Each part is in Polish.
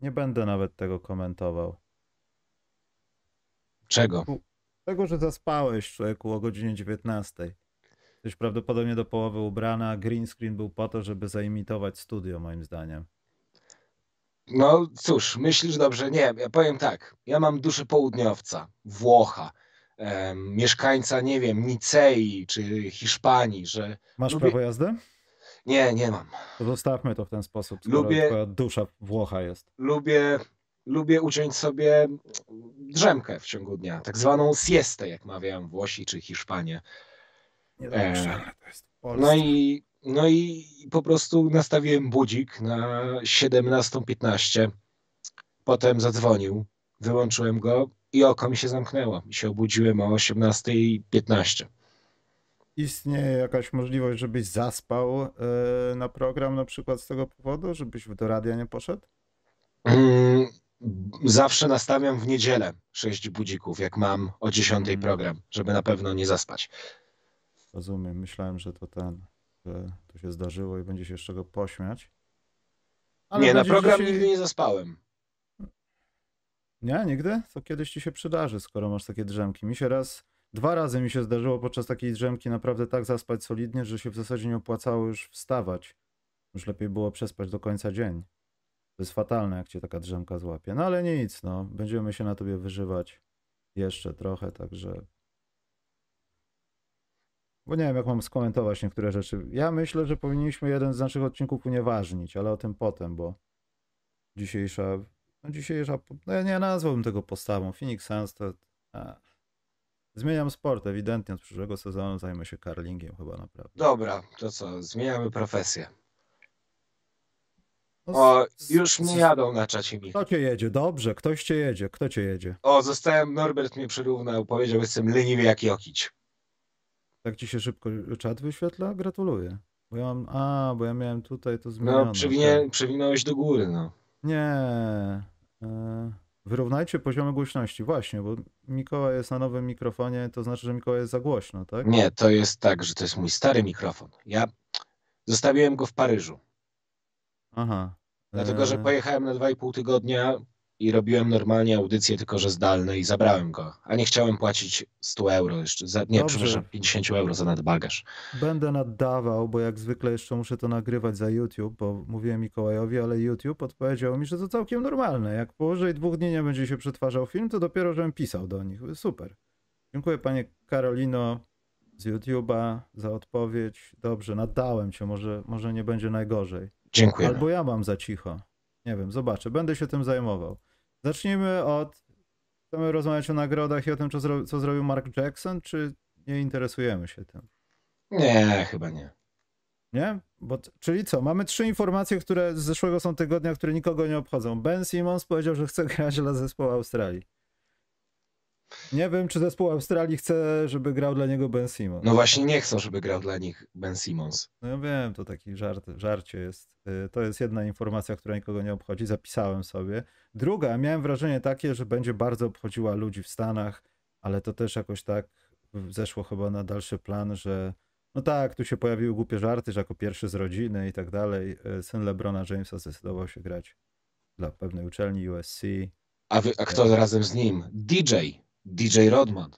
Nie będę nawet tego komentował. Czego? Tego, że zaspałeś człowieku o godzinie 19. Jesteś prawdopodobnie do połowy ubrana, a green screen był po to, żeby zaimitować studio, moim zdaniem. No cóż, myślisz dobrze. Nie, ja powiem tak. Ja mam duszę południowca, Włocha, em, mieszkańca, nie wiem, Nicei czy Hiszpanii, że. Masz Lubię- prawo jazdy? Nie, nie mam. To zostawmy to w ten sposób, skoro Lubię- dusza Włocha jest. Lubię, lubię uciąć sobie drzemkę w ciągu dnia, tak zwaną siestę, jak mawiają Włosi czy Hiszpanie. Niedopuszczalne to jest Polsce. No i, no i po prostu nastawiłem budzik na 17.15. Potem zadzwonił, wyłączyłem go i oko mi się zamknęło. I się obudziłem o 18.15. Istnieje jakaś możliwość, żebyś zaspał e, na program na przykład z tego powodu, żebyś do radia nie poszedł? Mm, Zawsze nastawiam w niedzielę 6 budzików, jak mam o 10 Mm. program, żeby na pewno nie zaspać. Rozumiem, myślałem, że to ten, że to się zdarzyło i będzie się z czego pośmiać. nie, na program dzisiaj- nigdy nie zaspałem. Nie, nigdy? To kiedyś ci się przydarzy, skoro masz takie drzemki. Mi się raz, dwa razy mi się zdarzyło podczas takiej drzemki naprawdę tak zaspać solidnie, że się w zasadzie nie opłacało już wstawać. Już lepiej było przespać do końca dzień. To jest fatalne, jak cię taka drzemka złapie. No ale nic, no. Będziemy się na tobie wyżywać jeszcze trochę, także... Bo nie wiem, jak mam skomentować niektóre rzeczy. Ja myślę, że powinniśmy jeden z naszych odcinków unieważnić, ale o tym potem, bo dzisiejsza no dzisiejsza, no ja nie nazwałbym tego postawą. Phoenix Suns to... A. Zmieniam sport, ewidentnie od przyszłego sezonu zajmę się karlingiem chyba naprawdę. Dobra, to co, zmieniamy profesję. No, O, już mnie jadą na czacie mi. Kto cię jedzie? Dobrze, ktoś cię jedzie. Kto cię jedzie? O, zostałem, Norbert mnie przyrównał, powiedział, jestem leniwy jak Jokić. Tak ci się szybko czat wyświetla? Gratuluję. Bo ja mam... A, bo ja miałem tutaj to zmienione. No, przewinie, okej. przewinąłeś do góry, no. Nie. E, Wyrównajcie poziomy głośności. Właśnie, bo Mikołaj jest na nowym mikrofonie, to znaczy, że Mikołaj jest za głośno, tak? Nie, to jest tak, że to jest mój stary mikrofon. Ja zostawiłem go w Paryżu, Aha. dlatego że E, pojechałem na 2,5 tygodnia i robiłem normalnie audycję, tylko że zdalne i zabrałem go. A nie chciałem płacić 100 euro jeszcze, za, nie, Dobrze. przepraszam, 50 euro za nadbagaż. Będę naddawał, bo jak zwykle jeszcze muszę to nagrywać za YouTube, bo mówiłem Mikołajowi, ale YouTube odpowiedział mi, że to całkiem normalne. Jak powyżej dwóch dni nie będzie się przetwarzał film, to dopiero żebym pisał do nich. Super. Dziękuję panie Karolino z YouTube'a za odpowiedź. Dobrze, naddałem cię, może, może nie będzie najgorzej. Dziękuję. Albo ja mam za cicho. Nie wiem, zobaczę. Będę się tym zajmował. Zacznijmy od. Chcemy rozmawiać o nagrodach i o tym, co, zro... co zrobił Mark Jackson, czy nie interesujemy się tym? Nie, chyba nie. Nie? Bo, czyli co? Mamy trzy informacje, które z zeszłego są tygodnia, które nikogo nie obchodzą. Ben Simmons powiedział, że chce grać dla zespołu Australii. Nie wiem, czy zespół Australii chce, żeby grał dla niego Ben Simmons. No właśnie nie chcą, żeby grał dla nich Ben Simmons. No ja wiem, to taki żart, żarcie jest. Y, To jest jedna informacja, która nikogo nie obchodzi, zapisałem sobie. Druga, miałem wrażenie takie, że będzie bardzo obchodziła ludzi w Stanach, ale to też jakoś tak zeszło chyba na dalszy plan, że no tak, tu się pojawiły głupie żarty, że jako pierwszy z rodziny i tak dalej, y, syn LeBrona Jamesa zdecydował się grać dla pewnej uczelni USC. A, wy, a kto razem z nim? DJ. DJ Rodman.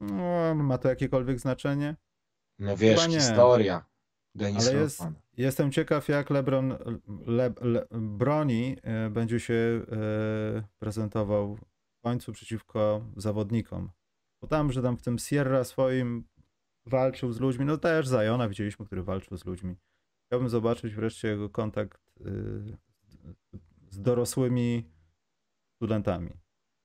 No, ma to jakiekolwiek znaczenie? No wiesz, historia. Dennis Ale jest, jestem ciekaw, jak LeBron Le, Le, Broni e, będzie się e, prezentował w końcu przeciwko zawodnikom. Bo tam, że tam w tym Sierra swoim walczył z ludźmi, no też Zajona widzieliśmy, który walczył z ludźmi. Chciałbym zobaczyć wreszcie jego kontakt e, z dorosłymi studentami,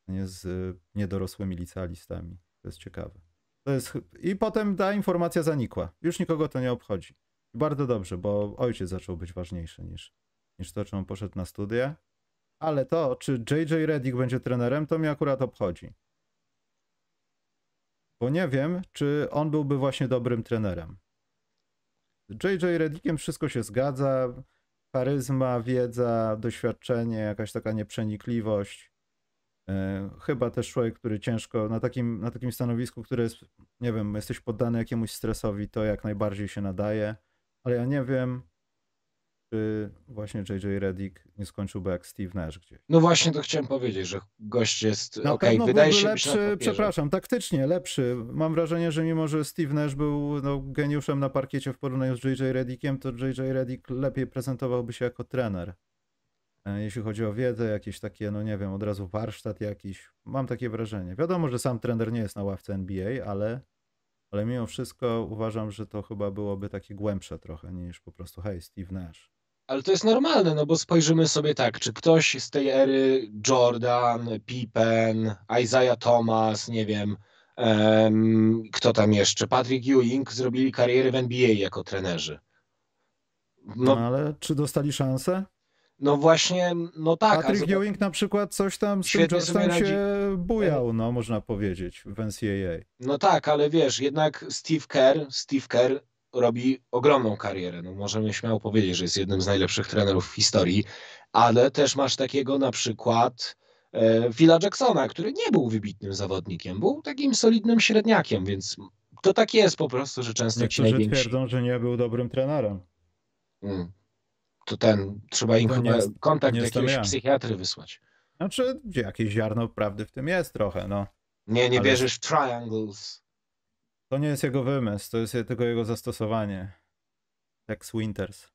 z e, niedorosłymi licealistami. To jest ciekawe. To jest... I potem ta informacja zanikła. Już nikogo to nie obchodzi. Bardzo dobrze, bo ojciec zaczął być ważniejszy niż, niż to, czy on poszedł na studia. Ale to, czy JJ Redick będzie trenerem, to mnie akurat obchodzi. Bo nie wiem, czy on byłby właśnie dobrym trenerem. JJ Redickiem wszystko się zgadza. Charyzma, wiedza, doświadczenie, jakaś taka nieprzenikliwość. E, Chyba też człowiek, który ciężko na takim, na takim stanowisku, które jest, nie wiem, jesteś poddany jakiemuś stresowi, to jak najbardziej się nadaje ale ja nie wiem, czy właśnie JJ Redick nie skończyłby jak Steve Nash gdzieś. No właśnie to chciałem powiedzieć, że gość jest Na okej, pewno wydaje się lepszy, przepraszam, taktycznie lepszy. Mam wrażenie, że mimo, że Steve Nash był no, geniuszem na parkiecie w porównaniu z JJ Redickiem, to JJ Redick lepiej prezentowałby się jako trener. E, Jeśli chodzi o wiedzę, jakieś takie, no nie wiem, od razu warsztat jakiś. Mam takie wrażenie. Wiadomo, że sam trener nie jest na ławce NBA, ale, ale mimo wszystko uważam, że to chyba byłoby takie głębsze trochę niż po prostu hej, Steve Nash. Ale to jest normalne, no bo spojrzymy sobie tak, czy ktoś z tej ery Jordan, Pippen, Isaiah Thomas, nie wiem, em, kto tam jeszcze, Patrick Ewing zrobili karierę w NBA jako trenerzy. No, No, ale czy dostali szansę? No właśnie, no tak. Patrick zobacz- Ewing na przykład coś tam z tym Świetnie radzi. się bujał, no można powiedzieć, w NCAA. No tak, ale wiesz, jednak Steve Kerr, Steve Kerr robi ogromną karierę. No możemy śmiało powiedzieć, że jest jednym z najlepszych trenerów w historii, ale też masz takiego na przykład e, Phila Jacksona, który nie był wybitnym zawodnikiem, był takim solidnym średniakiem, więc to tak jest po prostu, że często ci Niektórzy najwięksi... twierdzą, że nie był dobrym trenerem. Mm. To ten, trzeba im chyba jest- kontakt jakiegoś ja. psychiatry wysłać. Znaczy, jakieś ziarno prawdy w tym jest trochę, no. Nie, nie Ale- wierzysz w triangles. To nie jest jego wymysł, to jest tylko jego zastosowanie. Tex Winters.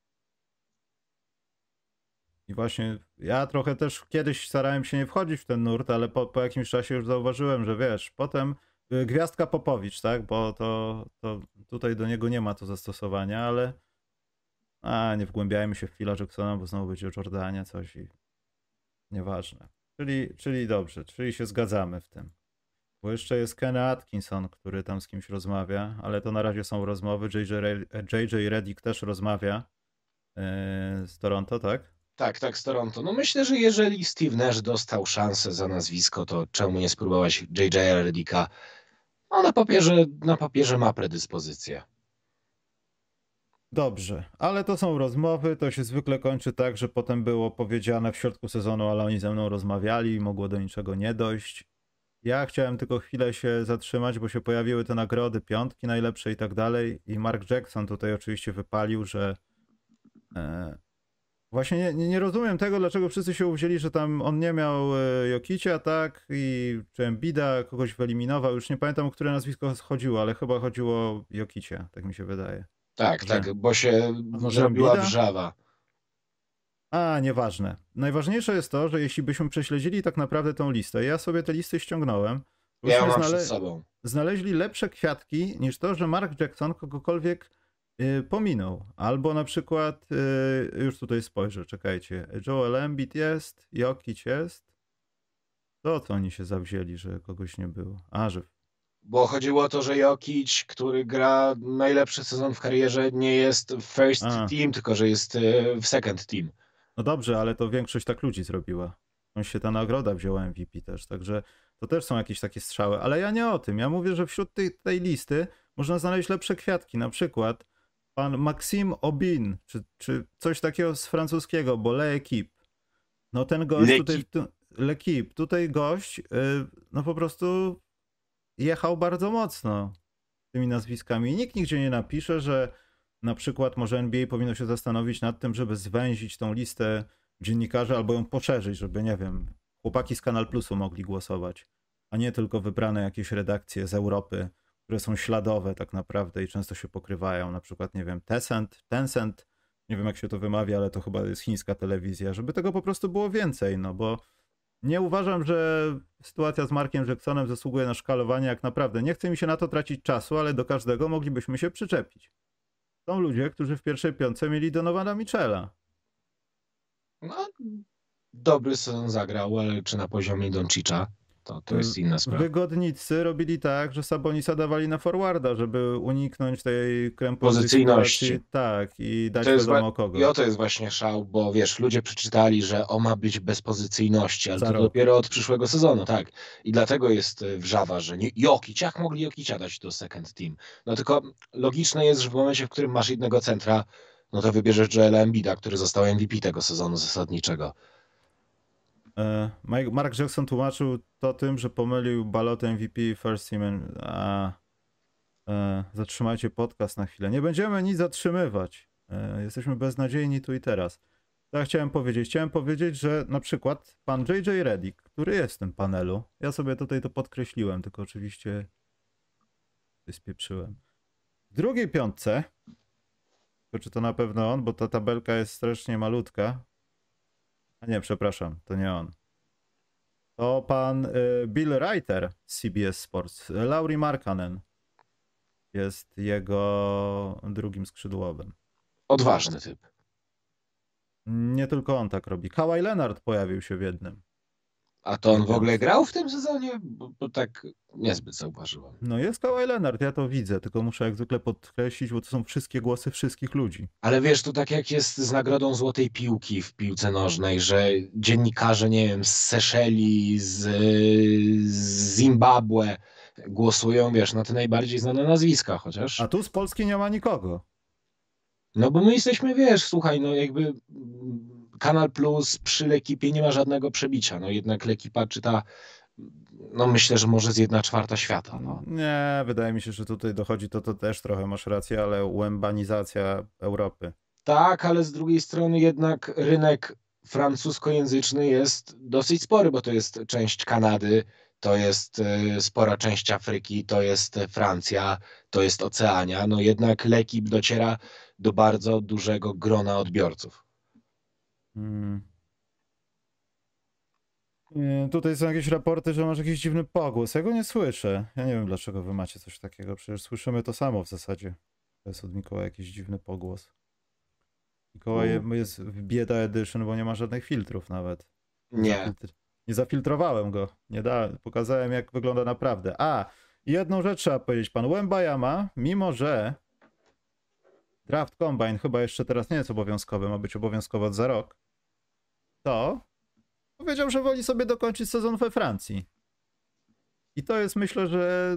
I właśnie ja trochę też kiedyś starałem się nie wchodzić w ten nurt, ale po, po jakimś czasie już zauważyłem, że wiesz, potem y, Gwiazdka Popowicz, tak, bo to, to tutaj do niego nie ma to zastosowania, ale a nie wgłębiajmy się w Phila Jacksona, bo znowu będzie o Jordanie coś i nieważne. Czyli, czyli dobrze, czyli się zgadzamy w tym. Bo jeszcze jest Ken Atkinson, który tam z kimś rozmawia, ale to na razie są rozmowy. JJ, Re- JJ Redick też rozmawia yy, z Toronto, tak? Tak, tak, z Toronto. No myślę, że jeżeli Steve Nash dostał szansę za nazwisko, to czemu nie spróbować JJ Redicka? No na papierze, na papierze ma predyspozycję. Dobrze, ale to są rozmowy, to się zwykle kończy tak, że potem było powiedziane w środku sezonu, ale oni ze mną rozmawiali i mogło do niczego nie dojść. Ja chciałem tylko chwilę się zatrzymać, bo się pojawiły te nagrody, piątki najlepsze i tak dalej i Mark Jackson tutaj oczywiście wypalił, że e, właśnie nie, nie, rozumiem tego, dlaczego wszyscy się uwzięli, że tam on nie miał e, Jokicia, tak, i czy Embida kogoś wyeliminował, już nie pamiętam, o które nazwisko chodziło, ale chyba chodziło o Jokicia, tak mi się wydaje. Tak, Że- tak, bo się może zrobiła wrzawa. A, nieważne. Najważniejsze jest to, że jeśli byśmy prześledzili tak naprawdę tą listę, ja sobie te listy ściągnąłem, Ja mam znale- sobą. znaleźli lepsze kwiatki niż to, że Mark Jackson kogokolwiek y, pominął. Albo na przykład, y, już tutaj spojrzę, czekajcie, Joel Embiid jest, Jokic jest. To co oni się zawzięli, że kogoś nie było? A, że Bo chodziło o to, że Jokic, który gra najlepszy sezon w karierze, nie jest w first A. team, tylko że jest e, w second team. No dobrze, ale to większość tak ludzi zrobiła. On się ta nagroda wzięła MVP też, także to też są jakieś takie strzały, ale ja nie o tym. Ja mówię, że wśród tej, tej listy można znaleźć lepsze kwiatki, na przykład pan Maxime Aubin, czy, czy coś takiego z francuskiego, bo L'Equipe. No ten gość L'Equipe. tutaj, tu- L'Equipe, tutaj gość, y, no po prostu jechał bardzo mocno tymi nazwiskami. Nikt nigdzie nie napisze, że na przykład może NBA powinno się zastanowić nad tym, żeby zwęzić tą listę dziennikarzy albo ją poszerzyć, żeby, nie wiem, chłopaki z Kanal Plusu mogli głosować, a nie tylko wybrane jakieś redakcje z Europy, które są śladowe tak naprawdę i często się pokrywają. Na przykład, nie wiem, Tencent, Tencent, nie wiem jak się to wymawia, ale to chyba jest chińska telewizja, żeby tego po prostu było więcej, no bo nie uważam, że sytuacja z Markiem Jacksonem zasługuje na szkalowanie jak naprawdę. Nie chce mi się na to tracić czasu, ale do każdego moglibyśmy się przyczepić. Są ludzie, którzy w pierwszej piątce mieli Donowana Michela. No, dobry sezon zagrał, ale czy na poziomie Doncicza, to, to jest inna sprawa. Wygodnicy robili tak, że Sabonisa dawali na forwarda, żeby uniknąć tej krępowej Pozycyjności. sytuacji. Tak, i dać To wiadomo kogo. I oto jest właśnie szał, bo wiesz, ludzie przeczytali, że on ma być bez pozycyjności, ale Za to rok. dopiero od przyszłego sezonu, tak. I dlatego jest e, wrzawa, że nie, Jokic, jak mogli Jokic'a dać do second team? No tylko logiczne jest, że w momencie, w którym masz jednego centra, no to wybierzesz Joela Embida, który został MVP tego sezonu zasadniczego. E, Mark Jackson tłumaczył to tym, że pomylił balotę MVP First Team. A, e, zatrzymajcie podcast na chwilę. Nie będziemy nic zatrzymywać. E, jesteśmy beznadziejni tu i teraz. Co ja chciałem powiedzieć? Chciałem powiedzieć, że na przykład pan JJ Reddick, który jest w tym panelu, ja sobie tutaj to podkreśliłem, tylko oczywiście spieprzyłem. W drugiej piątce, czy to na pewno on, bo ta tabelka jest strasznie malutka. A nie, przepraszam, to nie on. To pan y, Bill Reiter z CBS Sports. Lauri Markkanen jest jego drugim skrzydłowym. Odważny typ. Nie tylko on tak robi. Kawhi Leonard pojawił się w jednym. A to on w ogóle grał w tym sezonie? Bo, bo tak niezbyt zauważyłem. No jest Kawhi Leonard, ja to widzę, tylko muszę jak zwykle podkreślić, bo to są wszystkie głosy wszystkich ludzi. Ale wiesz, to tak jak jest z nagrodą Złotej Piłki w piłce nożnej, że dziennikarze, nie wiem, z Seszeli, z, z Zimbabwe głosują, wiesz, na te najbardziej znane nazwiska chociaż. A tu z Polski nie ma nikogo. No bo my jesteśmy, wiesz, słuchaj, no jakby Kanal Plus przy Lekipie nie ma żadnego przebicia. No jednak Lekipa czyta, no myślę, że może z jedna czwarta świata. No. Nie, wydaje mi się, że tutaj dochodzi to, to też trochę masz rację, ale łębanizacja Europy. Tak, ale z drugiej strony jednak rynek francuskojęzyczny jest dosyć spory, bo to jest część Kanady, to jest y, spora część Afryki, to jest Francja, to jest Oceania. No jednak Lekip dociera do bardzo dużego grona odbiorców. Hmm. Tutaj są jakieś raporty, że masz jakiś dziwny pogłos. Ja go nie słyszę. Ja nie wiem, dlaczego wy macie coś takiego. Przecież słyszymy to samo w zasadzie. To jest od Mikołaja jakiś dziwny pogłos. Mikołaj no. jest w bieda edition, bo nie ma żadnych filtrów nawet. Nie. Nie zafiltrowałem go. Nie da, pokazałem, jak wygląda naprawdę. A, jedną rzecz trzeba powiedzieć. Pan Łębajama, mimo że Draft Combine chyba jeszcze teraz nie jest obowiązkowy, ma być obowiązkowy za rok, to powiedział, że woli sobie dokończyć sezon we Francji. I to jest myślę, że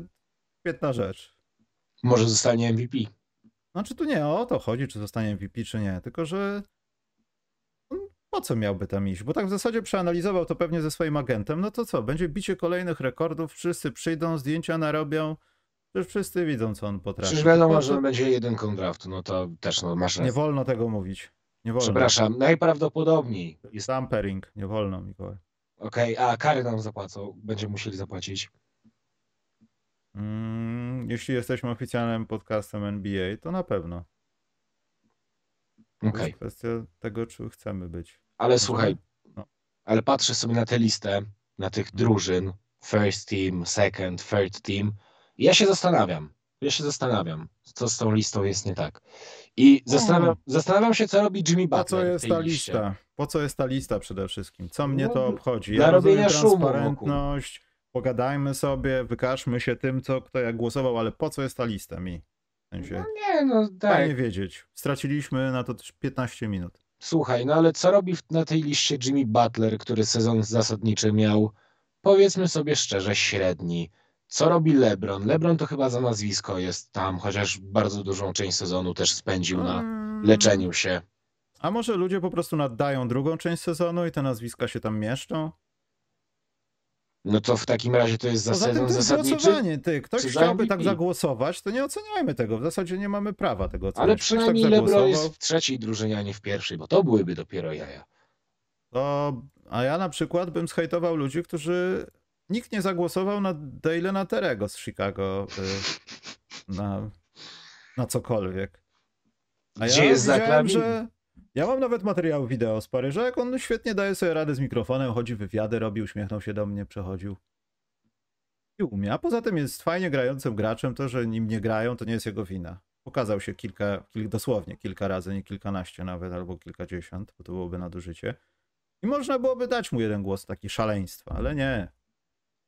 świetna rzecz. Może zostanie MVP. Znaczy tu nie o to chodzi, czy zostanie MVP, czy nie, tylko że po co miałby tam iść? Bo tak w zasadzie przeanalizował to pewnie ze swoim agentem. No to co, będzie bicie kolejnych rekordów, wszyscy przyjdą, zdjęcia narobią. Przecież wszyscy widzą, co on potrafi. Przecież wiadomo, że będzie jeden draftu, no to też no, masz Nie wolno tego mówić. Nie wolno. Przepraszam, najprawdopodobniej. Jest tampering, nie wolno, Mikołaj. Okej, okay, a kary nam zapłacą, będziemy musieli zapłacić. Mm, jeśli jesteśmy oficjalnym podcastem NBA, to na pewno. Okay. To jest kwestia tego, czy chcemy być. Ale słuchaj, no. ale patrzę sobie na tę listę, na tych drużyn, first team, second, third team, i ja się zastanawiam, ja się zastanawiam, co z tą listą jest nie tak. I zastanawiam, zastanawiam się, co robi Jimmy Butler. Po co jest ta liście. lista? Po co jest ta lista przede wszystkim? Co mnie no, to obchodzi? Ja robienia transparentność, pogadajmy sobie, wykażmy się tym, co kto jak głosował, ale po co jest ta lista mi? W sensie, no nie, no tak. Fajnie wiedzieć. Straciliśmy na to 15 minut. Słuchaj, no ale co robi na tej liście Jimmy Butler, który sezon zasadniczy miał, powiedzmy sobie szczerze, średni. Co robi LeBron? LeBron to chyba za nazwisko jest tam, chociaż bardzo dużą część sezonu też spędził na mm. leczeniu się. A może ludzie po prostu nadają drugą część sezonu i te nazwiska się tam mieszczą? No to w takim razie to jest za Poza sezon tym to jest zasadniczy? głosowanie, ty. Ktoś chciałby tak zagłosować, to nie oceniajmy tego. W zasadzie nie mamy prawa tego oceniać. Ale tak przynajmniej tak LeBron jest w trzeciej drużynie, a nie w pierwszej, bo to byłyby dopiero jaja. To, a ja na przykład bym zhejtował ludzi, którzy nikt nie zagłosował na Dalena Terego z Chicago y, na, na cokolwiek. A Gdzie ja jest widziałem, że ja mam nawet materiał wideo z Paryża, jak on świetnie daje sobie radę z mikrofonem, chodzi wywiady, robi, uśmiechnął się do mnie, przechodził. I umie. A poza tym jest fajnie grającym graczem, to, że nim nie grają, to nie jest jego wina. Pokazał się kilka, kil, dosłownie kilka razy, nie kilkanaście nawet, albo kilkadziesiąt, bo to byłoby nadużycie. I można byłoby dać mu jeden głos taki szaleństwa, ale nie.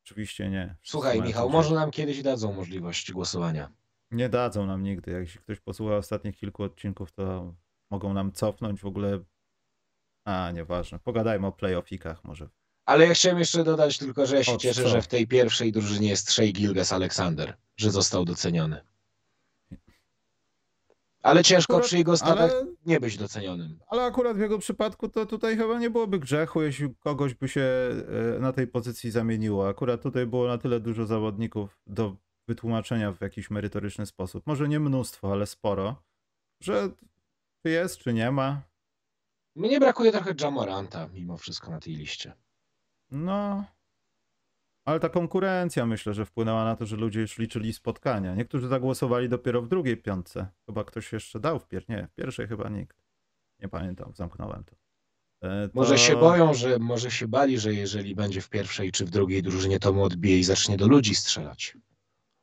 Oczywiście nie. Słuchaj, Michał, może nam kiedyś dadzą możliwość głosowania. Nie dadzą nam nigdy. Jak ktoś posłucha ostatnich kilku odcinków, to mogą nam cofnąć w ogóle. A, nieważne. Pogadajmy o playoffikach może. Ale ja chciałem jeszcze dodać tylko, że ja się cieszę, co? że w tej pierwszej drużynie jest Shea Gilges Aleksander, że został doceniony. Ale ciężko akurat, przy jego statach ale, nie być docenionym. Ale akurat w jego przypadku to tutaj chyba nie byłoby grzechu, jeśli kogoś by się e, na tej pozycji zamieniło. Akurat tutaj było na tyle dużo zawodników do wytłumaczenia w jakiś merytoryczny sposób. Może nie mnóstwo, ale sporo, że Czy jest, czy nie ma? Mnie brakuje trochę Jamoranta mimo wszystko na tej liście. No, ale ta konkurencja myślę, że wpłynęła na to, że ludzie już liczyli spotkania. Niektórzy zagłosowali dopiero w drugiej piątce. Chyba ktoś jeszcze dał w pierwszej. Nie, w pierwszej chyba nikt. Nie pamiętam, zamknąłem to. E, to... Może się boją, że może się bali, że jeżeli będzie w pierwszej czy w drugiej drużynie, to mu odbije i zacznie do ludzi strzelać.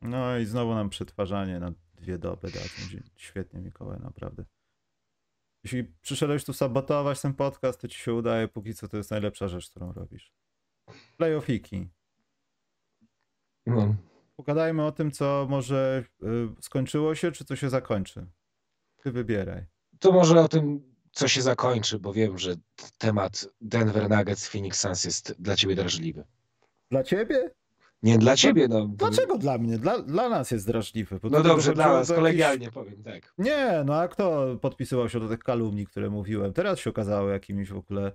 No i znowu nam przetwarzanie na dwie doby dadzą. Świetnie, Mikołaj, naprawdę. Jeśli przyszedłeś tu sabotować ten podcast, to ci się udaje. Póki co to jest najlepsza rzecz, którą robisz. Playoffiki. No. Pogadajmy o tym, co może y, skończyło się, czy co się zakończy. Ty wybieraj. To może o tym, co się zakończy, bo wiem, że temat Denver Nuggets Phoenix Suns jest dla ciebie drażliwy. Dla ciebie? Nie dla ciebie, no. Dlaczego dla mnie? Dla, dla nas jest drażliwy. No dobrze, dla nas, kolegialnie powiem, tak. Nie, no a kto podpisywał się do tych kalumni, które mówiłem? Teraz się okazało jakimiś w ogóle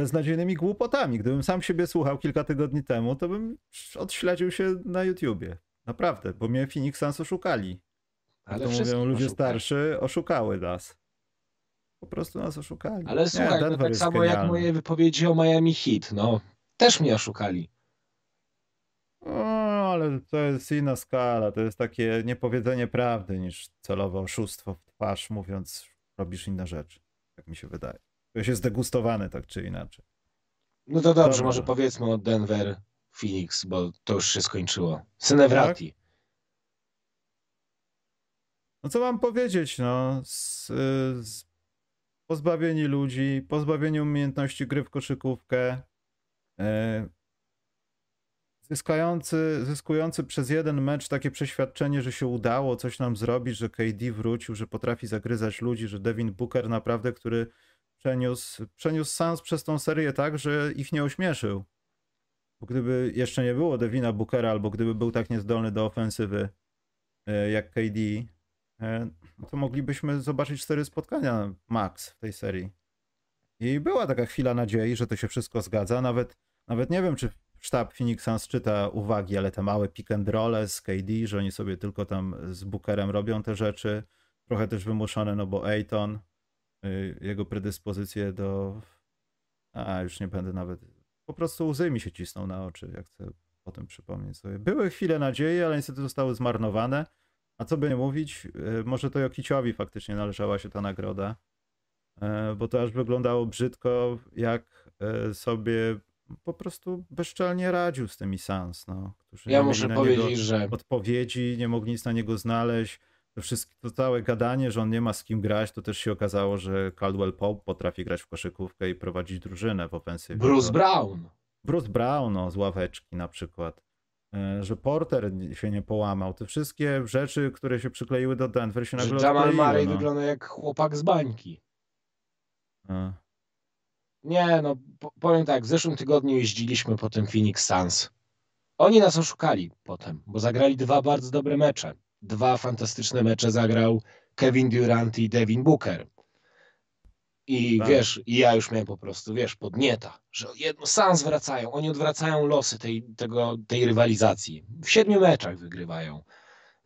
beznadziejnymi głupotami. Gdybym sam siebie słuchał kilka tygodni temu, to bym odśledził się na YouTubie. Naprawdę, bo mnie Phoenix Suns oszukali. Ale to mówią ludzie oszukali. starszy, oszukały nas. Po prostu nas oszukali. Ale słuchaj, no tak samo genialny. jak moje wypowiedzi o Miami Heat, no też mnie oszukali. O, ale to jest inna skala. To jest takie niepowiedzenie prawdy niż celowe oszustwo w twarz, mówiąc, robisz inne rzeczy. Tak mi się wydaje. To już jest degustowane tak czy inaczej. No to dobrze, Dobra. może powiedzmy o Denver Phoenix, bo to już się skończyło. Synevrati. Tak? No co mam powiedzieć, no. Z, z pozbawieni ludzi, pozbawieni umiejętności gry w koszykówkę, e, zyskający, zyskujący przez jeden mecz takie przeświadczenie, że się udało coś nam zrobić, że KD wrócił, że potrafi zagryzać ludzi, że Devin Booker naprawdę, który przeniósł, przeniósł Sans przez tą serię tak, że ich nie ośmieszył. Bo gdyby jeszcze nie było Devina Bookera, albo gdyby był tak niezdolny do ofensywy e, jak KD, e, to moglibyśmy zobaczyć cztery spotkania max w tej serii. I była taka chwila nadziei, że to się wszystko zgadza. Nawet, nawet nie wiem, czy sztab Phoenix Suns czyta uwagi, ale te małe pick and roll z KD, że oni sobie tylko tam z Bookerem robią te rzeczy. Trochę też wymuszone, no bo Ayton jego predyspozycje do. A już nie będę nawet. Po prostu łzy mi się cisną na oczy, jak chcę o tym przypomnieć sobie. Były chwile nadziei, ale niestety zostały zmarnowane. A co by nie mówić, y, może to Jokiciowi faktycznie należała się ta nagroda, y, bo to aż wyglądało brzydko, jak sobie po prostu bezczelnie radził z tymi Sans, no, którzy ja muszę powiedzieć, że odpowiedzi, nie mogli nic na niego znaleźć to, wszystko, to całe gadanie, że on nie ma z kim grać, to też się okazało, że Caldwell Pope potrafi grać w koszykówkę i prowadzić drużynę w ofensywie. Bruce Brown. Bruce Brown, no, z ławeczki na przykład. E, że Porter się nie połamał. Te wszystkie rzeczy, które się przykleiły do Denver się nagle Że Jamal Murray no. wygląda jak chłopak z bańki. A. Nie, no powiem tak, w zeszłym tygodniu jeździliśmy po tym Phoenix Suns. Oni nas oszukali potem, bo zagrali dwa bardzo dobre mecze dwa fantastyczne mecze zagrał Kevin Durant i Devin Booker. I tak. wiesz, i ja już miałem po prostu, wiesz, podnieta, że jedno sam zwracają, oni odwracają losy tej, tego, tej rywalizacji. W siedmiu meczach wygrywają.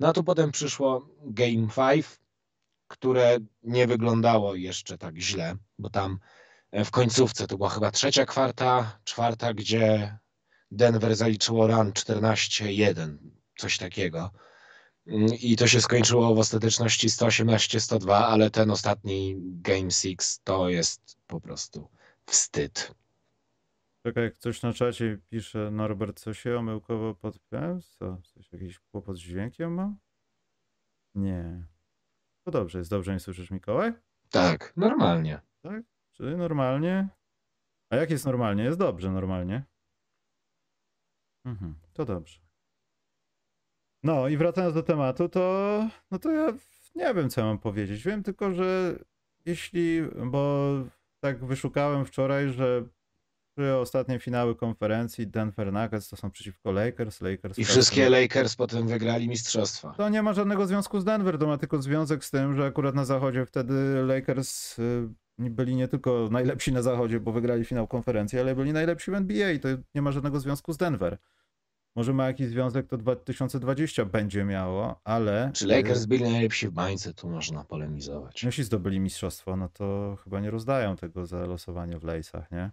No a tu potem przyszło Game 5, które nie wyglądało jeszcze tak źle, bo tam e, w końcówce to była chyba trzecia kwarta, czwarta, gdzie Denver zaliczyło run 14-1, coś takiego. I to się skończyło w ostateczności 118-102, ale ten ostatni Game 6 to jest po prostu wstyd. Czekaj, jak coś na czacie pisze Norbert, co się omyłkowo podpiąłem? Co? Coś, jakiś kłopot z dźwiękiem ma? Nie. To dobrze, jest dobrze, nie słyszysz Mikołaj? Tak, normalnie. Tak? Czyli normalnie? A jak jest normalnie? Jest dobrze normalnie. Mhm, to dobrze. No i wracając do tematu, to, no to ja nie wiem, co mam powiedzieć. Wiem tylko, że jeśli, bo tak wyszukałem wczoraj, że trzy ostatnie finały konferencji Denver Nuggets to są przeciwko Lakers, Lakers. I wszystkie Lakers potem wygrali mistrzostwa. To nie ma żadnego związku z Denver, to ma tylko związek z tym, że akurat na zachodzie wtedy Lakers y, byli nie tylko najlepsi na zachodzie, bo wygrali finał konferencji, ale byli najlepsi w NBA i to nie ma żadnego związku z Denver. Może ma jakiś związek, to 2020 będzie miało, ale... Czy Lakers byli najlepsi w bańce, tu można polemizować. No, jeśli zdobyli mistrzostwo, no to chyba nie rozdają tego za losowanie w Lejsach, nie?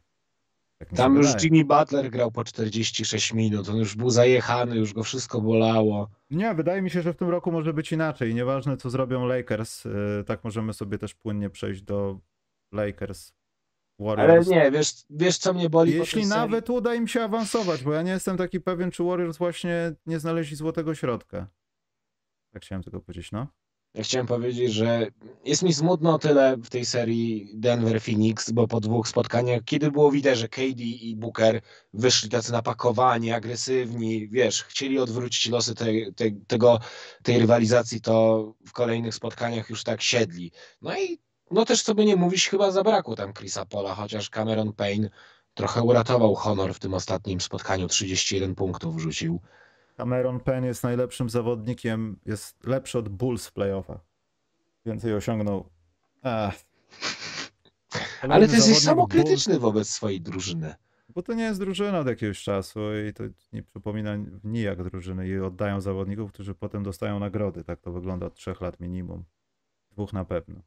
Tak Tam już wydaje. Jimmy Butler grał po 46 minut, on już był zajechany, już go wszystko bolało. Nie, wydaje mi się, że w tym roku może być inaczej. Nieważne, co zrobią Lakers, y, tak możemy sobie też płynnie przejść do Lakers. Warriors. Ale nie, wiesz, wiesz co mnie boli Jeśli nawet uda im się awansować, bo ja nie jestem taki pewien, czy Warriors właśnie nie znaleźli złotego środka. Tak chciałem tylko powiedzieć, no. Ja chciałem powiedzieć, że jest mi smutno tyle w tej serii Denver-Phoenix, bo po dwóch spotkaniach, kiedy było widać, że KD i Booker wyszli tacy napakowani, agresywni, wiesz, chcieli odwrócić losy tej, tej, tego, tej rywalizacji, to w kolejnych spotkaniach już tak siedli. No i no też co by nie mówić, chyba zabrakło tam Chrisa Pola, chociaż Cameron Payne trochę uratował honor w tym ostatnim spotkaniu, 31 punktów wrzucił. Cameron Penn jest najlepszym zawodnikiem, jest lepszy od Bulls w playoffach. Więcej osiągnął. Ach. Ale ty jesteś samokrytyczny Bulls, wobec swojej drużyny. Bo to nie jest drużyna od jakiegoś czasu i to nie przypomina nijak drużyny i oddają zawodników, którzy potem dostają nagrody. Tak to wygląda od trzech lat minimum. Dwóch na pewno.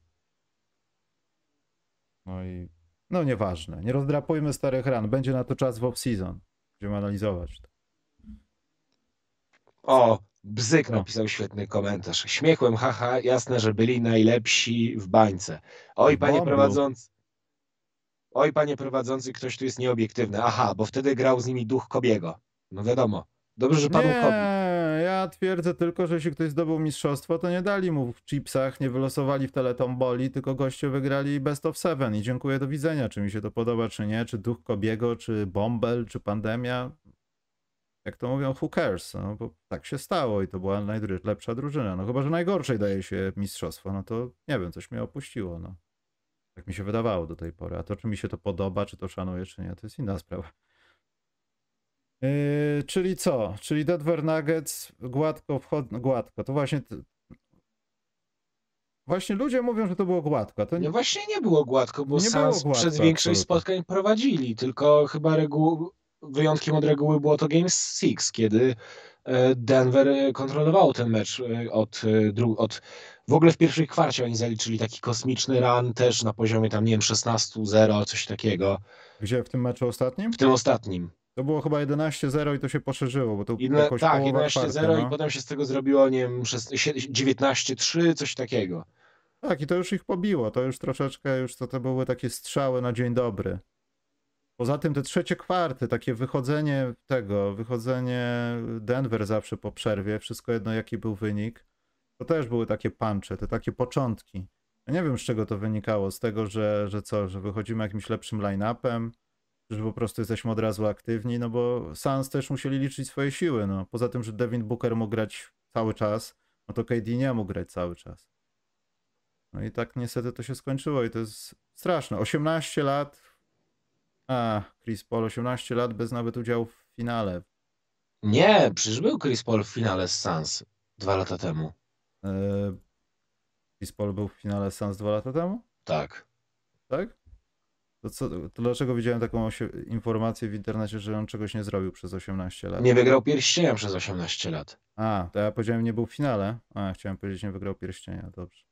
No i no nieważne. Nie rozdrapujmy starych ran. Będzie na to czas w off-season. Będziemy analizować to. O, Bzyk napisał świetny komentarz. Śmiechłem, haha, jasne, że byli najlepsi w bańce. Oj, panie prowadzący. Oj, panie prowadzący, ktoś tu jest nieobiektywny. Aha, bo wtedy grał z nimi duch Kobiego. No wiadomo. Dobrze, że padł Kobi. Ja twierdzę tylko, że jeśli ktoś zdobył mistrzostwo, to nie dali mu w chipsach, nie wylosowali w teletomboli, tylko goście wygrali best of seven i dziękuję, do widzenia. Czy mi się to podoba, czy nie, czy duch Kobiego, czy Bombel, czy pandemia jak to mówią, who cares, no, bo tak się stało i to była najlepsza drużyna. No chyba, że najgorszej daje się mistrzostwo, no to nie wiem, coś mnie opuściło, no. Tak mi się wydawało do tej pory. A to, czy mi się to podoba, czy to szanuję, czy nie, to jest inna sprawa. Yy, czyli co? Czyli Denver Nuggets gładko wchod... gładko. To właśnie Właśnie ludzie mówią, że to było gładko. To nie... No właśnie nie było gładko, bo Sans przez większość spotkań prowadzili, tylko chyba reguł wyjątkiem od reguły było to Game 6, kiedy e, Denver kontrolowało ten mecz e, od, e, od w ogóle w pierwszej kwarcie oni zaliczyli taki kosmiczny run też na poziomie tam, nie wiem, 16-0, coś takiego. Gdzie, w tym meczu ostatnim? W tym ostatnim. To było chyba 11-0 i to się poszerzyło, bo to Jedne, jakoś Tak, 11-0 no. i potem się z tego zrobiło, nie wiem, 19-3, coś takiego. Tak, i to już ich pobiło, to już troszeczkę, już to, to były takie strzały na dzień dobry. Poza tym te trzecie kwarty, takie wychodzenie tego, wychodzenie Denver zawsze po przerwie, wszystko jedno jaki był wynik, to też były takie puncze, te takie początki. Ja nie wiem z czego to wynikało, z tego, że, że co, że wychodzimy jakimś lepszym line-upem, że po prostu jesteśmy od razu aktywni, no bo Suns też musieli liczyć swoje siły, no. Poza tym, że Devin Booker mógł grać cały czas, no to KD nie mógł grać cały czas. No i tak niestety to się skończyło i to jest straszne. 18 lat a, Chris Paul 18 lat bez nawet udziału w finale. Nie, przecież był Chris Paul w finale z Suns dwa lata temu. E, Chris Paul był w finale z Suns dwa lata temu? Tak. Tak? To, co, to dlaczego widziałem taką informację w internecie, że on czegoś nie zrobił przez 18 lat? Nie wygrał pierścienia przez 18 lat. A, to ja powiedziałem nie był w finale. A, chciałem powiedzieć nie wygrał pierścienia, dobrze.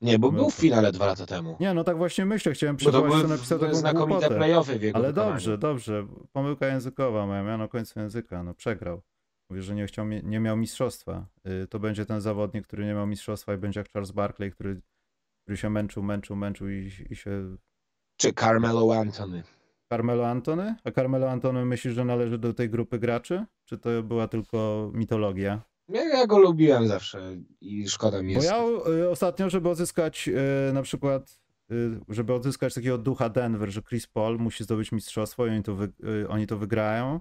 Nie, bo był w finale dwa lata temu. Nie, no tak właśnie myślę, chciałem przywołać, co napisał taką znakomite głupotę. playoffy w jego Ale wykonaniu. dobrze, dobrze. Pomyłka językowa, moja miano końcu języka, no przegrał. Mówię, że nie, chciał, nie miał mistrzostwa. Y, to będzie ten zawodnik, który nie miał mistrzostwa i będzie jak Charles Barkley, który, który się męczył, męczył, męczył i, i się... Czy Carmelo Anthony. Carmelo Antony? A Carmelo Antony myślisz, że należy do tej grupy graczy? Czy to była tylko mitologia? Ja, ja go lubiłem zawsze i szkoda mi jest. Bo ja y, ostatnio, żeby odzyskać y, na przykład, y, żeby odzyskać takiego ducha Denver, że Chris Paul musi zdobyć mistrzostwo i oni to, wy, oni to wygrają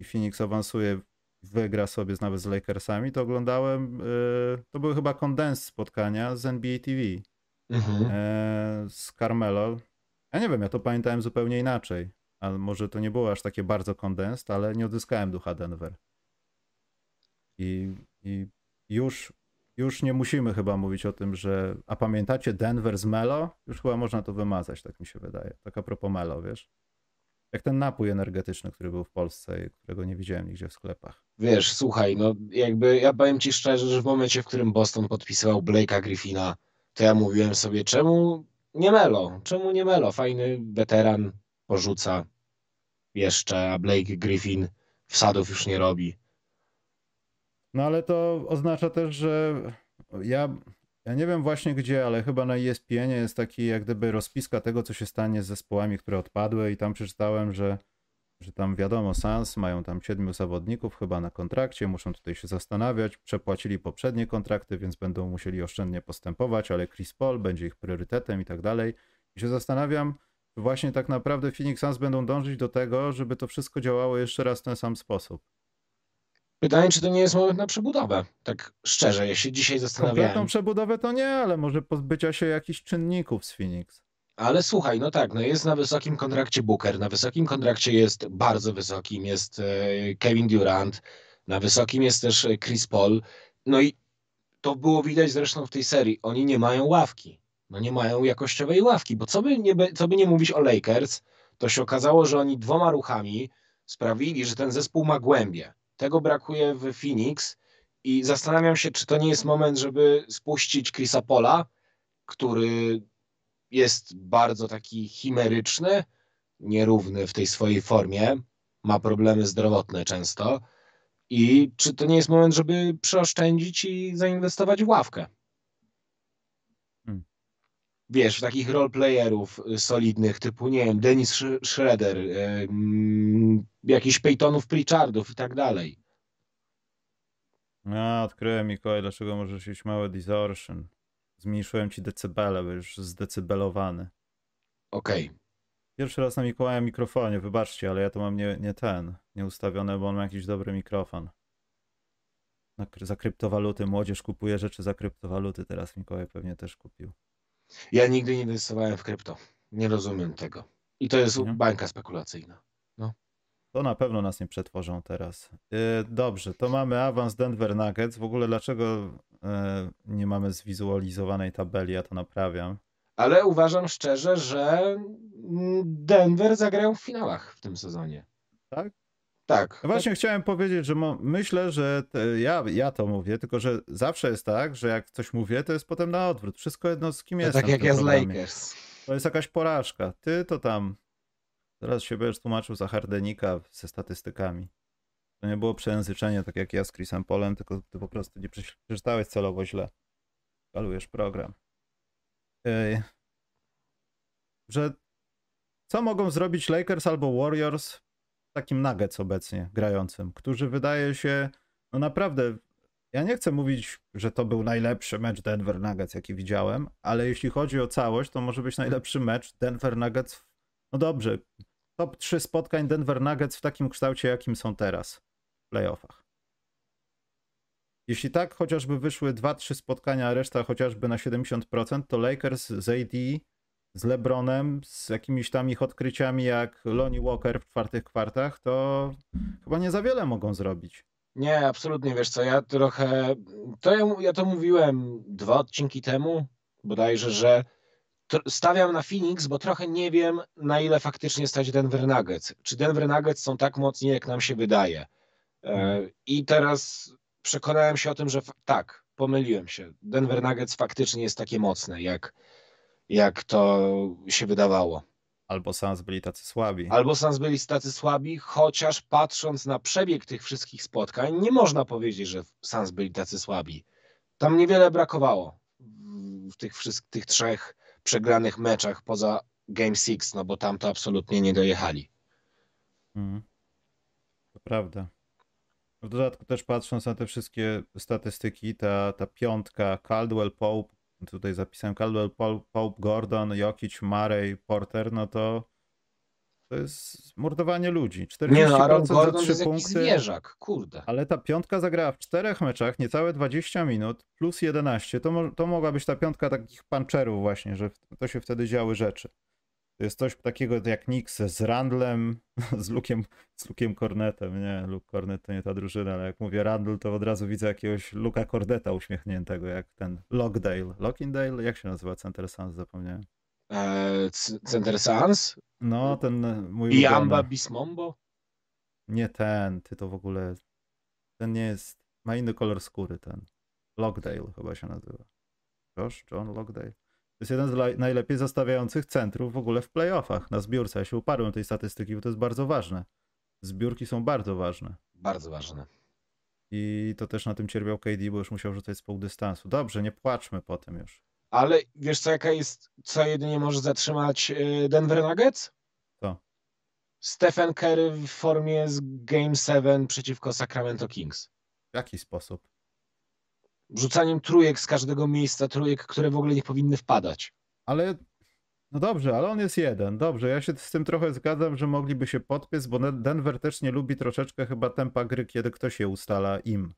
i Phoenix awansuje, wygra sobie nawet z Lakersami, to oglądałem, to były chyba kondens spotkania z NBA TV mhm. Z Carmelo. Ja nie wiem, ja to pamiętałem zupełnie inaczej. A może to nie było aż takie bardzo kondens, ale nie odzyskałem ducha Denver. I, i już, już nie musimy chyba mówić o tym, że. A pamiętacie Denver z Melo? Już chyba można to wymazać, tak mi się wydaje. Tak a propos Melo, wiesz? Jak ten napój energetyczny, który był w Polsce i którego nie widziałem nigdzie w sklepach. Wiesz, słuchaj, no jakby ja powiem ci szczerze, że w momencie, w którym Boston podpisywał Blake'a Griffina, to ja mówiłem sobie, czemu nie Melo? Czemu nie Melo? Fajny weteran porzuca jeszcze, a Blake Griffin wsadów już nie robi. No ale to oznacza też, że ja, ja nie wiem właśnie gdzie, ale chyba na ESPN jest taki jak gdyby rozpiska tego, co się stanie z zespołami, które odpadły i tam przeczytałem, że, że tam wiadomo, Sans mają tam siedmiu zawodników chyba na kontrakcie, muszą tutaj się zastanawiać, przepłacili poprzednie kontrakty, więc będą musieli oszczędnie postępować, ale Chris Paul będzie ich priorytetem i tak dalej. I się zastanawiam, czy właśnie tak naprawdę Phoenix Suns będą dążyć do tego, żeby to wszystko działało jeszcze raz w ten sam sposób. Pytanie, czy to nie jest moment na przebudowę? Tak szczerze, ja się dzisiaj zastanawiałem. Kompletną przebudowę to nie, ale może pozbycia się jakichś czynników z Phoenix. Ale słuchaj, no tak, no jest na wysokim kontrakcie Booker, na wysokim kontrakcie jest bardzo wysokim, jest e, Kevin Durant, na wysokim jest też e, Chris Paul. No i to było widać zresztą w tej serii. Oni nie mają ławki. No nie mają jakościowej ławki, bo co by nie, co by nie mówić o Lakers, to się okazało, że oni dwoma ruchami sprawili, że ten zespół ma głębię. Tego brakuje w Phoenix i zastanawiam się, czy to nie jest moment, żeby spuścić Chrisa Pola, który jest bardzo taki chimeryczny, nierówny w tej swojej formie, ma problemy zdrowotne często. I czy to nie jest moment, żeby przeoszczędzić i zainwestować w ławkę? Hmm. Wiesz, w takich roleplayerów solidnych, typu, nie wiem, Dennis Schroeder, yy, jakichś Peytonów Pritchardów i tak dalej. Ja odkryłem, Mikołaj, dlaczego możesz mieć małe distortion. Zmniejszyłem ci decybele, bo już zdecybelowany. Okej. Okay. Pierwszy raz na Mikołaja mikrofonie, wybaczcie, ale ja to mam nie, nie ten, nie ustawione, bo on ma jakiś dobry mikrofon. Na, za kryptowaluty. Młodzież kupuje rzeczy za kryptowaluty, teraz Mikołaj pewnie też kupił. Ja nigdy nie inwestowałem w krypto. Nie rozumiem tego. I to jest mhm. bańka spekulacyjna. To na pewno nas nie przetworzą teraz. Yy, dobrze, to mamy awans Denver Nuggets. W ogóle dlaczego yy, nie mamy zwizualizowanej tabeli? Ja to naprawiam. Ale uważam szczerze, że Denver zagrają w finałach w tym sezonie. Tak? Tak. No właśnie chciałem powiedzieć, że myślę, że ja, ja to mówię, tylko że zawsze jest tak, że jak coś mówię, to jest potem na odwrót. Wszystko jedno z kim jest. Tak jak ja z Lakers. To jest jakaś porażka. Ty to tam Teraz się będziesz tłumaczył za Hardenika ze statystykami. To nie było przejęzyczenie, tak jak ja z Chrisem Polem, tylko ty po prostu nie przeczytałeś celowo źle. Kalujesz program. Ej. Że co mogą zrobić Lakers albo Warriors takim Nuggets obecnie grającym, którzy wydaje się, no naprawdę, ja nie chcę mówić, że to był najlepszy mecz Denver Nuggets, jaki widziałem, ale jeśli chodzi o całość, to może być najlepszy mecz Denver Nuggets no dobrze, top 3 spotkań Denver Nuggets w takim kształcie, jakim są teraz w playoffach. Jeśli tak chociażby wyszły 2-3 spotkania, a reszta chociażby na 70%, to Lakers z AD, z LeBronem, z jakimiś tam ich odkryciami jak Lonnie Walker w czwartych kwartach, to chyba nie za wiele mogą zrobić. Nie, absolutnie, wiesz co, ja trochę, to ja, ja to mówiłem dwa odcinki temu, bodajże, że stawiam na Phoenix, bo trochę nie wiem, na ile faktycznie stać Denver Nuggets. Czy Denver Nuggets są tak mocni, jak nam się wydaje. E, mhm. I teraz przekonałem się o tym, że tak, pomyliłem się. Denver Nuggets faktycznie jest takie mocne, jak, jak to się wydawało. Albo Suns byli tacy słabi. Albo Suns byli tacy słabi, chociaż patrząc na przebieg tych wszystkich spotkań, nie można powiedzieć, że Suns byli tacy słabi. Tam niewiele brakowało w tych, wszystkich, tych trzech przegranych meczach poza Game 6, no bo tam to absolutnie nie dojechali. Mhm. To prawda. W dodatku też patrząc na te wszystkie statystyki, ta, ta piątka Caldwell, Pope, tutaj zapisałem Caldwell, Pope, Gordon, Jokic, Murray, Porter, no to to jest mordowanie ludzi. 40% nie no, Aaron Gordon za 3 to jest zwierzak, kurde. Ale ta piątka zagrała w czterech meczach, niecałe 20 minut, plus 11. To, to mogła być ta piątka takich puncherów właśnie, że to się wtedy działy rzeczy. To jest coś takiego jak Knicks z Randlem, z Lukiem, z Lukiem Cornetem. Nie, Luke Cornet to nie ta drużyna, ale jak mówię Randle, to od razu widzę jakiegoś Luka Corneta uśmiechniętego, jak ten Lockdale. Lockindale? Jak się nazywa Center Sans? Zapomniałem. E, Center Sans? No, ten mój Biamba ulubiony. Bismombo? Nie ten, ty to w ogóle. Ten nie jest. Ma inny kolor skóry, ten. Lockdale chyba się nazywa. Josh, John Lockdale. To jest jeden z najlepiej zastawiających centrów w ogóle w playoffach na zbiórce. Ja się uparłem tej statystyki, bo to jest bardzo ważne. Zbiórki są bardzo ważne. Bardzo ważne. I to też na tym cierpiał KD, bo już musiał rzucać z pół dystansu. Dobrze, nie płaczmy po tym już. Ale wiesz co, jaka jest, co jedynie może zatrzymać e, Denver Nuggets? Co? Stephen Curry w formie z Game 7 przeciwko Sacramento Kings. W jaki sposób? Rzucaniem trójek z każdego miejsca, trójek, które w ogóle nie powinny wpadać. Ale no dobrze, ale on jest jeden. Dobrze, ja się z tym trochę zgadzam, że mogliby się podpiąć, bo Denver też nie lubi troszeczkę chyba tempa gry, kiedy ktoś je ustala im.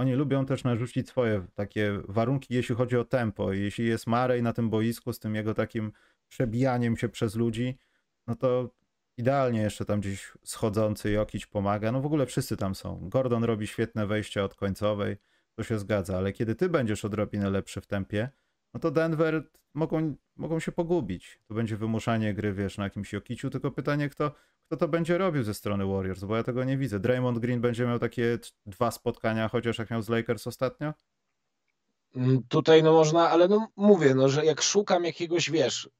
Oni lubią też narzucić swoje takie warunki, jeśli chodzi o tempo. Jeśli jest Marej na tym boisku z tym jego takim przebijaniem się przez ludzi, no to idealnie jeszcze tam gdzieś schodzący Jokić pomaga. No w ogóle wszyscy tam są. Gordon robi świetne wejścia od końcowej, to się zgadza, ale kiedy ty będziesz odrobinę lepszy w tempie, no to Denver mogą, mogą się pogubić. To będzie wymuszanie gry, wiesz, na jakimś Jokiciu, tylko pytanie, kto, kto to będzie robił ze strony Warriors, bo ja tego nie widzę. Draymond Green będzie miał takie dwa spotkania, chociaż jak miał z Lakers ostatnio? Mm, Tutaj no można, ale no mówię, no, że jak szukam jakiegoś, wiesz,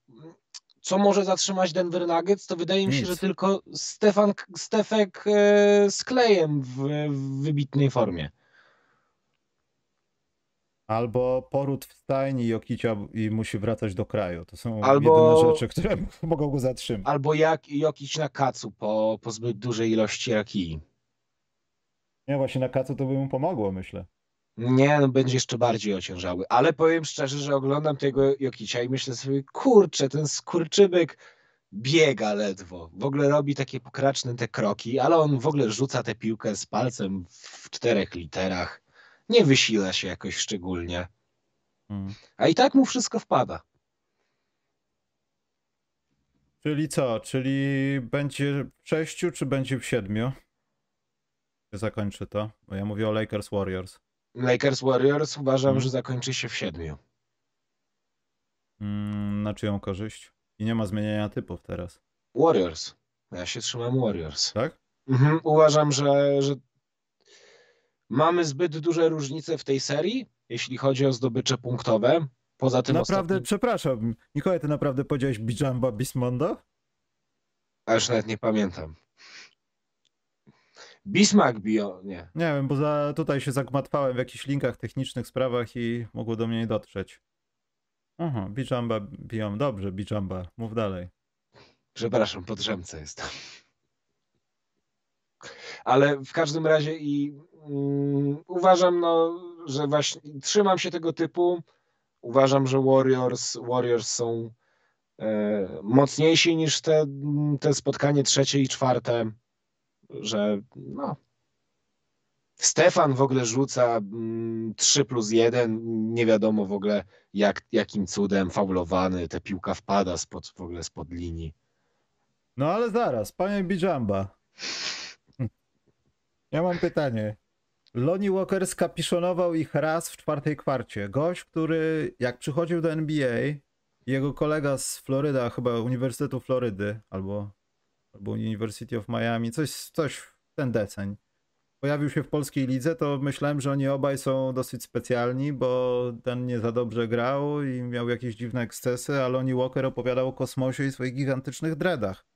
co może zatrzymać Denver Nuggets, to wydaje mi się, Nic. że tylko Stefan, Stefek e, z Klejem w, w wybitnej formie. Albo poród w stajni Jokicia i musi wracać do kraju. To są Albo- jedyne rzeczy, które mogą go zatrzymać. Albo jak Jokić na kacu po, po zbyt dużej ilości rakii. Nie, właśnie na kacu to by mu pomogło, myślę. Nie, no będzie jeszcze bardziej ociężały. Ale powiem szczerze, że oglądam tego Jokicia i myślę sobie, kurczę, ten skurczybyk biega ledwo. W ogóle robi takie pokraczne te kroki, ale on w ogóle rzuca tę piłkę z palcem w czterech literach. Nie wysila się jakoś szczególnie. Mm. A i tak mu wszystko wpada. Czyli co? Czyli będzie w sześciu, czy będzie w siedmiu? Czy zakończy to? Bo ja mówię o Lakers Warriors. Lakers Warriors uważam, Mhm. że zakończy się w siedmiu. Mm, na czyją korzyść? I nie ma zmieniania typów teraz, Warriors. Ja się trzymam Warriors. tak? Mhm, uważam, że, że mamy zbyt duże różnice w tej serii, jeśli chodzi o zdobycze punktowe. Poza tym Naprawdę, ostatnim, przepraszam. Mikołaj, ty naprawdę powiedziałeś Bijamba Bismondo? a już nawet nie pamiętam. Bismarck bio, nie. Nie wiem, bo za, tutaj się zagmatwałem w jakichś linkach, technicznych sprawach i mogło do mnie nie dotrzeć. Aha, Bijamba biją. Dobrze, Bijamba. Mów dalej. Przepraszam, po drzemce jestem. Ale w każdym razie i uważam, no, że właśnie trzymam się tego typu. Uważam, że Warriors, Warriors są e, mocniejsi niż te, te spotkanie trzecie i czwarte, że no. Stefan w ogóle rzuca mm, 3 plus 1, nie wiadomo w ogóle jak, jakim cudem faulowany, ta piłka wpada spod, w ogóle spod linii. No ale zaraz, panie Bijamba. Ja mam pytanie. Lonnie Walker skapiszonował ich raz w czwartej kwarcie. Gość, który jak przychodził do NBA, jego kolega z Floryda, chyba Uniwersytetu Florydy, albo, albo University of Miami, coś, coś w ten deseń, pojawił się w polskiej lidze, to myślałem, że oni obaj są dosyć specjalni, bo ten nie za dobrze grał i miał jakieś dziwne ekscesy, a Lonnie Walker opowiadał o kosmosie i swoich gigantycznych dreadach.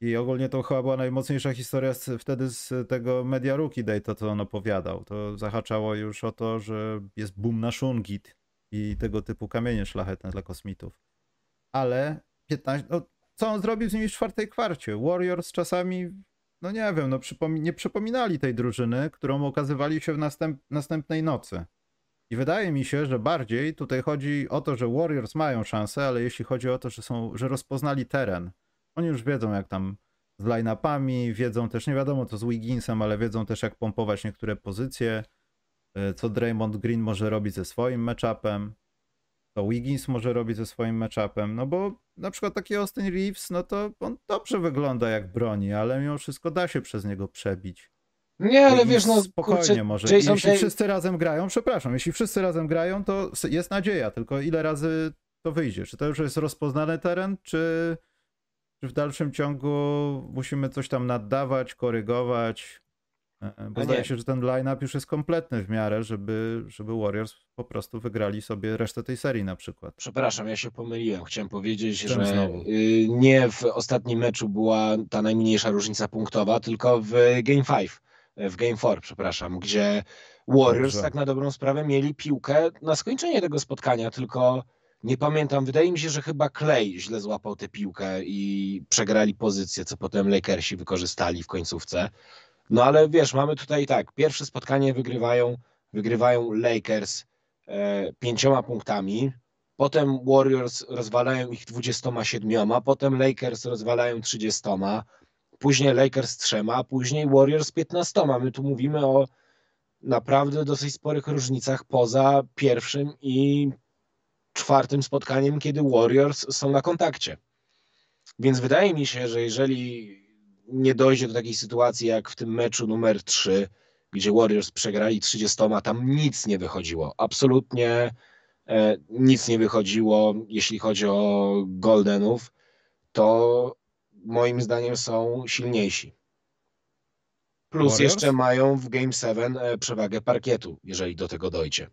I ogólnie to chyba była najmocniejsza historia z, wtedy z tego Media Rookie Day, to co on opowiadał. To zahaczało już o to, że jest boom na Shungit i tego typu kamienie szlachetne dla kosmitów. Ale 15, no, co on zrobił z nimi w czwartej kwarcie? Warriors czasami, no nie wiem, no przypomi- nie przypominali tej drużyny, którą okazywali się w następ- następnej nocy. I wydaje mi się, że bardziej tutaj chodzi o to, że Warriors mają szansę, ale jeśli chodzi o to, że, są, że rozpoznali teren, oni już wiedzą jak tam z line-upami, wiedzą też, nie wiadomo co z Wigginsem, ale wiedzą też jak pompować niektóre pozycje, y, co Draymond Green może robić ze swoim matchupem, co Wiggins może robić ze swoim matchupem, no bo na przykład taki Austin Reeves, no to on dobrze wygląda jak broni, ale mimo wszystko da się przez niego przebić. Nie, ale wiesz, no spokojnie kurczę, może. Jason jeśli Tatum- wszyscy razem grają, przepraszam, jeśli wszyscy razem grają, to jest nadzieja, tylko ile razy to wyjdzie? Czy to już jest rozpoznany teren, czy w dalszym ciągu musimy coś tam naddawać, korygować? E, bo zdaje się, że ten line-up już jest kompletny w miarę, żeby, żeby Warriors po prostu wygrali sobie resztę tej serii na przykład. Przepraszam, ja się pomyliłem. Chciałem powiedzieć, Czym że znowu? Y, nie w ostatnim meczu była ta najmniejsza różnica punktowa, tylko w Game 5, w Game 4, przepraszam, gdzie Warriors Dobrze. tak na dobrą sprawę mieli piłkę na skończenie tego spotkania, tylko nie pamiętam, wydaje mi się, że chyba Clay źle złapał tę piłkę i przegrali pozycję, co potem Lakersi wykorzystali w końcówce. No ale wiesz, mamy tutaj tak, pierwsze spotkanie wygrywają, wygrywają Lakers e, pięcioma punktami, potem Warriors rozwalają ich 27, potem Lakers rozwalają 30, później Lakers trzema, później Warriors 15. My tu mówimy o naprawdę dosyć sporych różnicach poza pierwszym i czwartym spotkaniem, kiedy Warriors są na kontakcie. Więc wydaje mi się, że jeżeli nie dojdzie do takiej sytuacji jak w tym meczu numer 3, gdzie Warriors przegrali 30, tam nic nie wychodziło. Absolutnie e, nic nie wychodziło, jeśli chodzi o Goldenów, to moim zdaniem są silniejsi. Plus Warriors? jeszcze mają w Game 7 e, przewagę parkietu, jeżeli do tego dojdzie.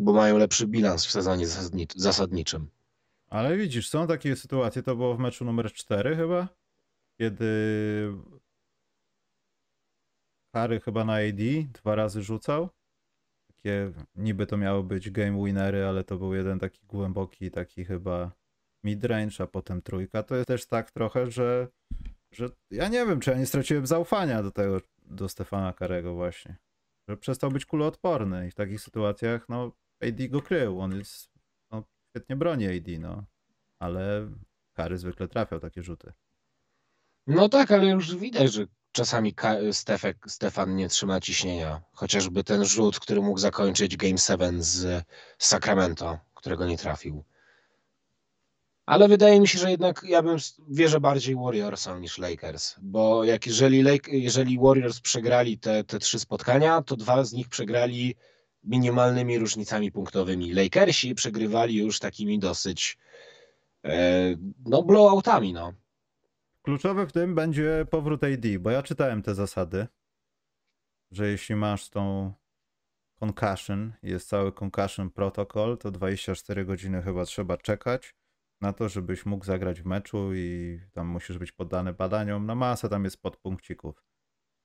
Bo mają lepszy bilans w sezonie zasadniczym. Ale widzisz, są takie sytuacje, to było w meczu numer 4 chyba, kiedy Harry chyba na AD dwa razy rzucał. Takie niby to miały być game winery, ale to był jeden taki głęboki, taki chyba midrange, a potem trójka. To jest też tak trochę, że, że ja nie wiem, czy ja nie straciłem zaufania do tego, do Stefana Karego właśnie. Że przestał być kuloodporny i w takich sytuacjach, no, AD go krył. On jest, no, świetnie broni AD, no. Ale Kary zwykle trafiał takie rzuty. No tak, ale już widać, że czasami Stefek, Stefan nie trzyma ciśnienia. Chociażby ten rzut, który mógł zakończyć Game 7 z Sacramento, którego nie trafił. Ale wydaje mi się, że jednak ja bym wierzę bardziej Warriorsom niż Lakers, bo jak jeżeli, jeżeli Warriors przegrali te, te trzy spotkania, to dwa z nich przegrali minimalnymi różnicami punktowymi. Lakersi przegrywali już takimi dosyć e, no blowoutami, no. Kluczowy w tym będzie powrót AD, bo ja czytałem te zasady, że jeśli masz tą concussion, jest cały concussion protocol, to 24 godziny chyba trzeba czekać na to, żebyś mógł zagrać w meczu i tam musisz być poddany badaniom. Na masę tam jest podpunkcików.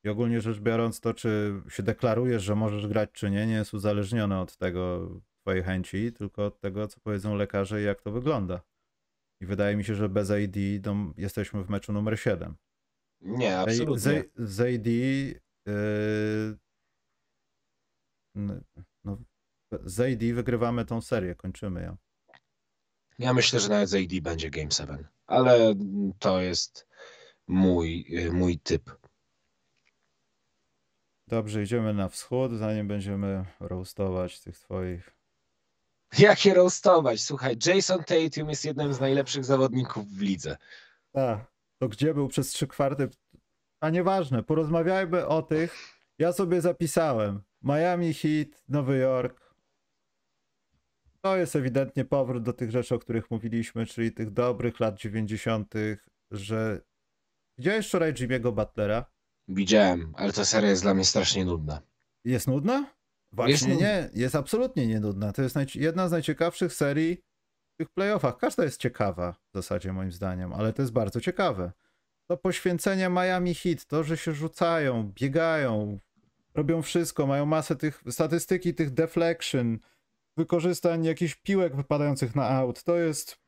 I ogólnie rzecz biorąc, to czy się deklarujesz, że możesz grać, czy nie, nie jest uzależnione od tego twojej chęci, tylko od tego, co powiedzą lekarze i jak to wygląda. I wydaje mi się, że bez AD no, jesteśmy w meczu numer 7. Nie, absolutnie. Z, z yy, no, z wygrywamy tą serię, kończymy ją. Ja myślę, że nawet z będzie Game 7, ale to jest mój, mój typ. Dobrze, idziemy na wschód, zanim będziemy roastować tych twoich Jak je roastować? Słuchaj, Jason Tatum jest jednym z najlepszych zawodników w lidze. Tak. To gdzie był przez trzy kwarty? A nieważne, porozmawiajmy o tych. Ja sobie zapisałem. Miami Heat, Nowy Jork. To jest ewidentnie powrót do tych rzeczy, o których mówiliśmy, czyli tych dobrych lat 90., że. Widziałeś wczoraj Jimmy'ego Butlera? Widziałem, ale ta seria jest dla mnie strasznie nudna. Jest nudna? Właśnie jest nie, jest absolutnie nie nudna. To jest jedna z najciekawszych serii w tych playoffach. Każda jest ciekawa w zasadzie moim zdaniem, ale to jest bardzo ciekawe. To poświęcenie Miami Heat, to, że się rzucają, biegają, robią wszystko, mają masę tych statystyki, tych deflection, wykorzystań jakichś piłek wypadających na out. To jest.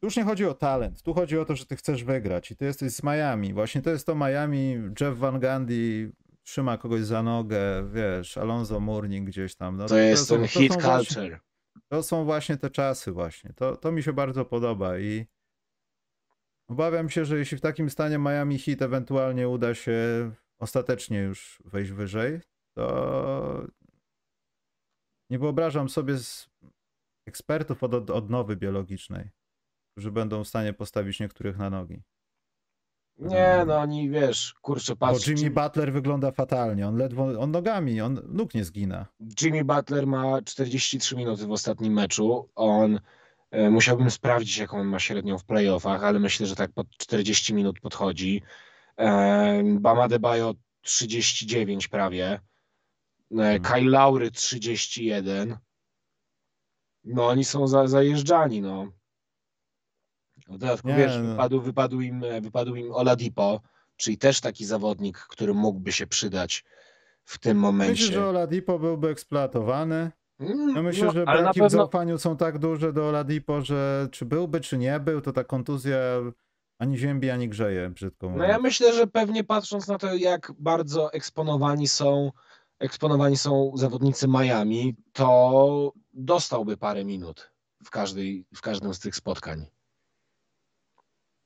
Tu już nie chodzi o talent, tu chodzi o to, że ty chcesz wygrać i ty jesteś z Miami. Właśnie to jest to Miami, Jeff Van Gundy, trzyma kogoś za nogę, wiesz, Alonso Mourning gdzieś tam. No, to, to jest ten hit culture. Właśnie, to są właśnie te czasy właśnie. To, to mi się bardzo podoba i obawiam się, że jeśli w takim stanie Miami Heat ewentualnie uda się ostatecznie już wejść wyżej, to nie wyobrażam sobie z ekspertów od odnowy biologicznej, którzy będą w stanie postawić niektórych na nogi. Nie, no oni wiesz, kurczę, Bo patrz. Jimmy Jim- Butler wygląda fatalnie. On ledwo, on nogami, on nóg nie zgina. Jimmy Butler ma 43 minuty w ostatnim meczu. On e, musiałbym sprawdzić, jaką on ma średnią w playoffach, ale myślę, że tak pod 40 minut podchodzi. E, Bama Debajo 39 prawie. E, Hmm. Kyle Laury 31. No oni są za, zajeżdżani, no. W dodatku, Nie, wiesz, no. wypadł, wypadł, im, wypadł im Oladipo, czyli też taki zawodnik, który mógłby się przydać w tym momencie. Myślę, że Oladipo byłby eksploatowany. Ja myślę, no, że braki w pewno, zaufaniu są tak duże do Oladipo, że czy byłby, czy nie był, to ta kontuzja ani ziębi, ani grzeje, brzydko no mówiąc. ja myślę, że pewnie patrząc na to, jak bardzo eksponowani są, eksponowani są zawodnicy Miami, to dostałby parę minut w, każdej, w każdym z tych spotkań.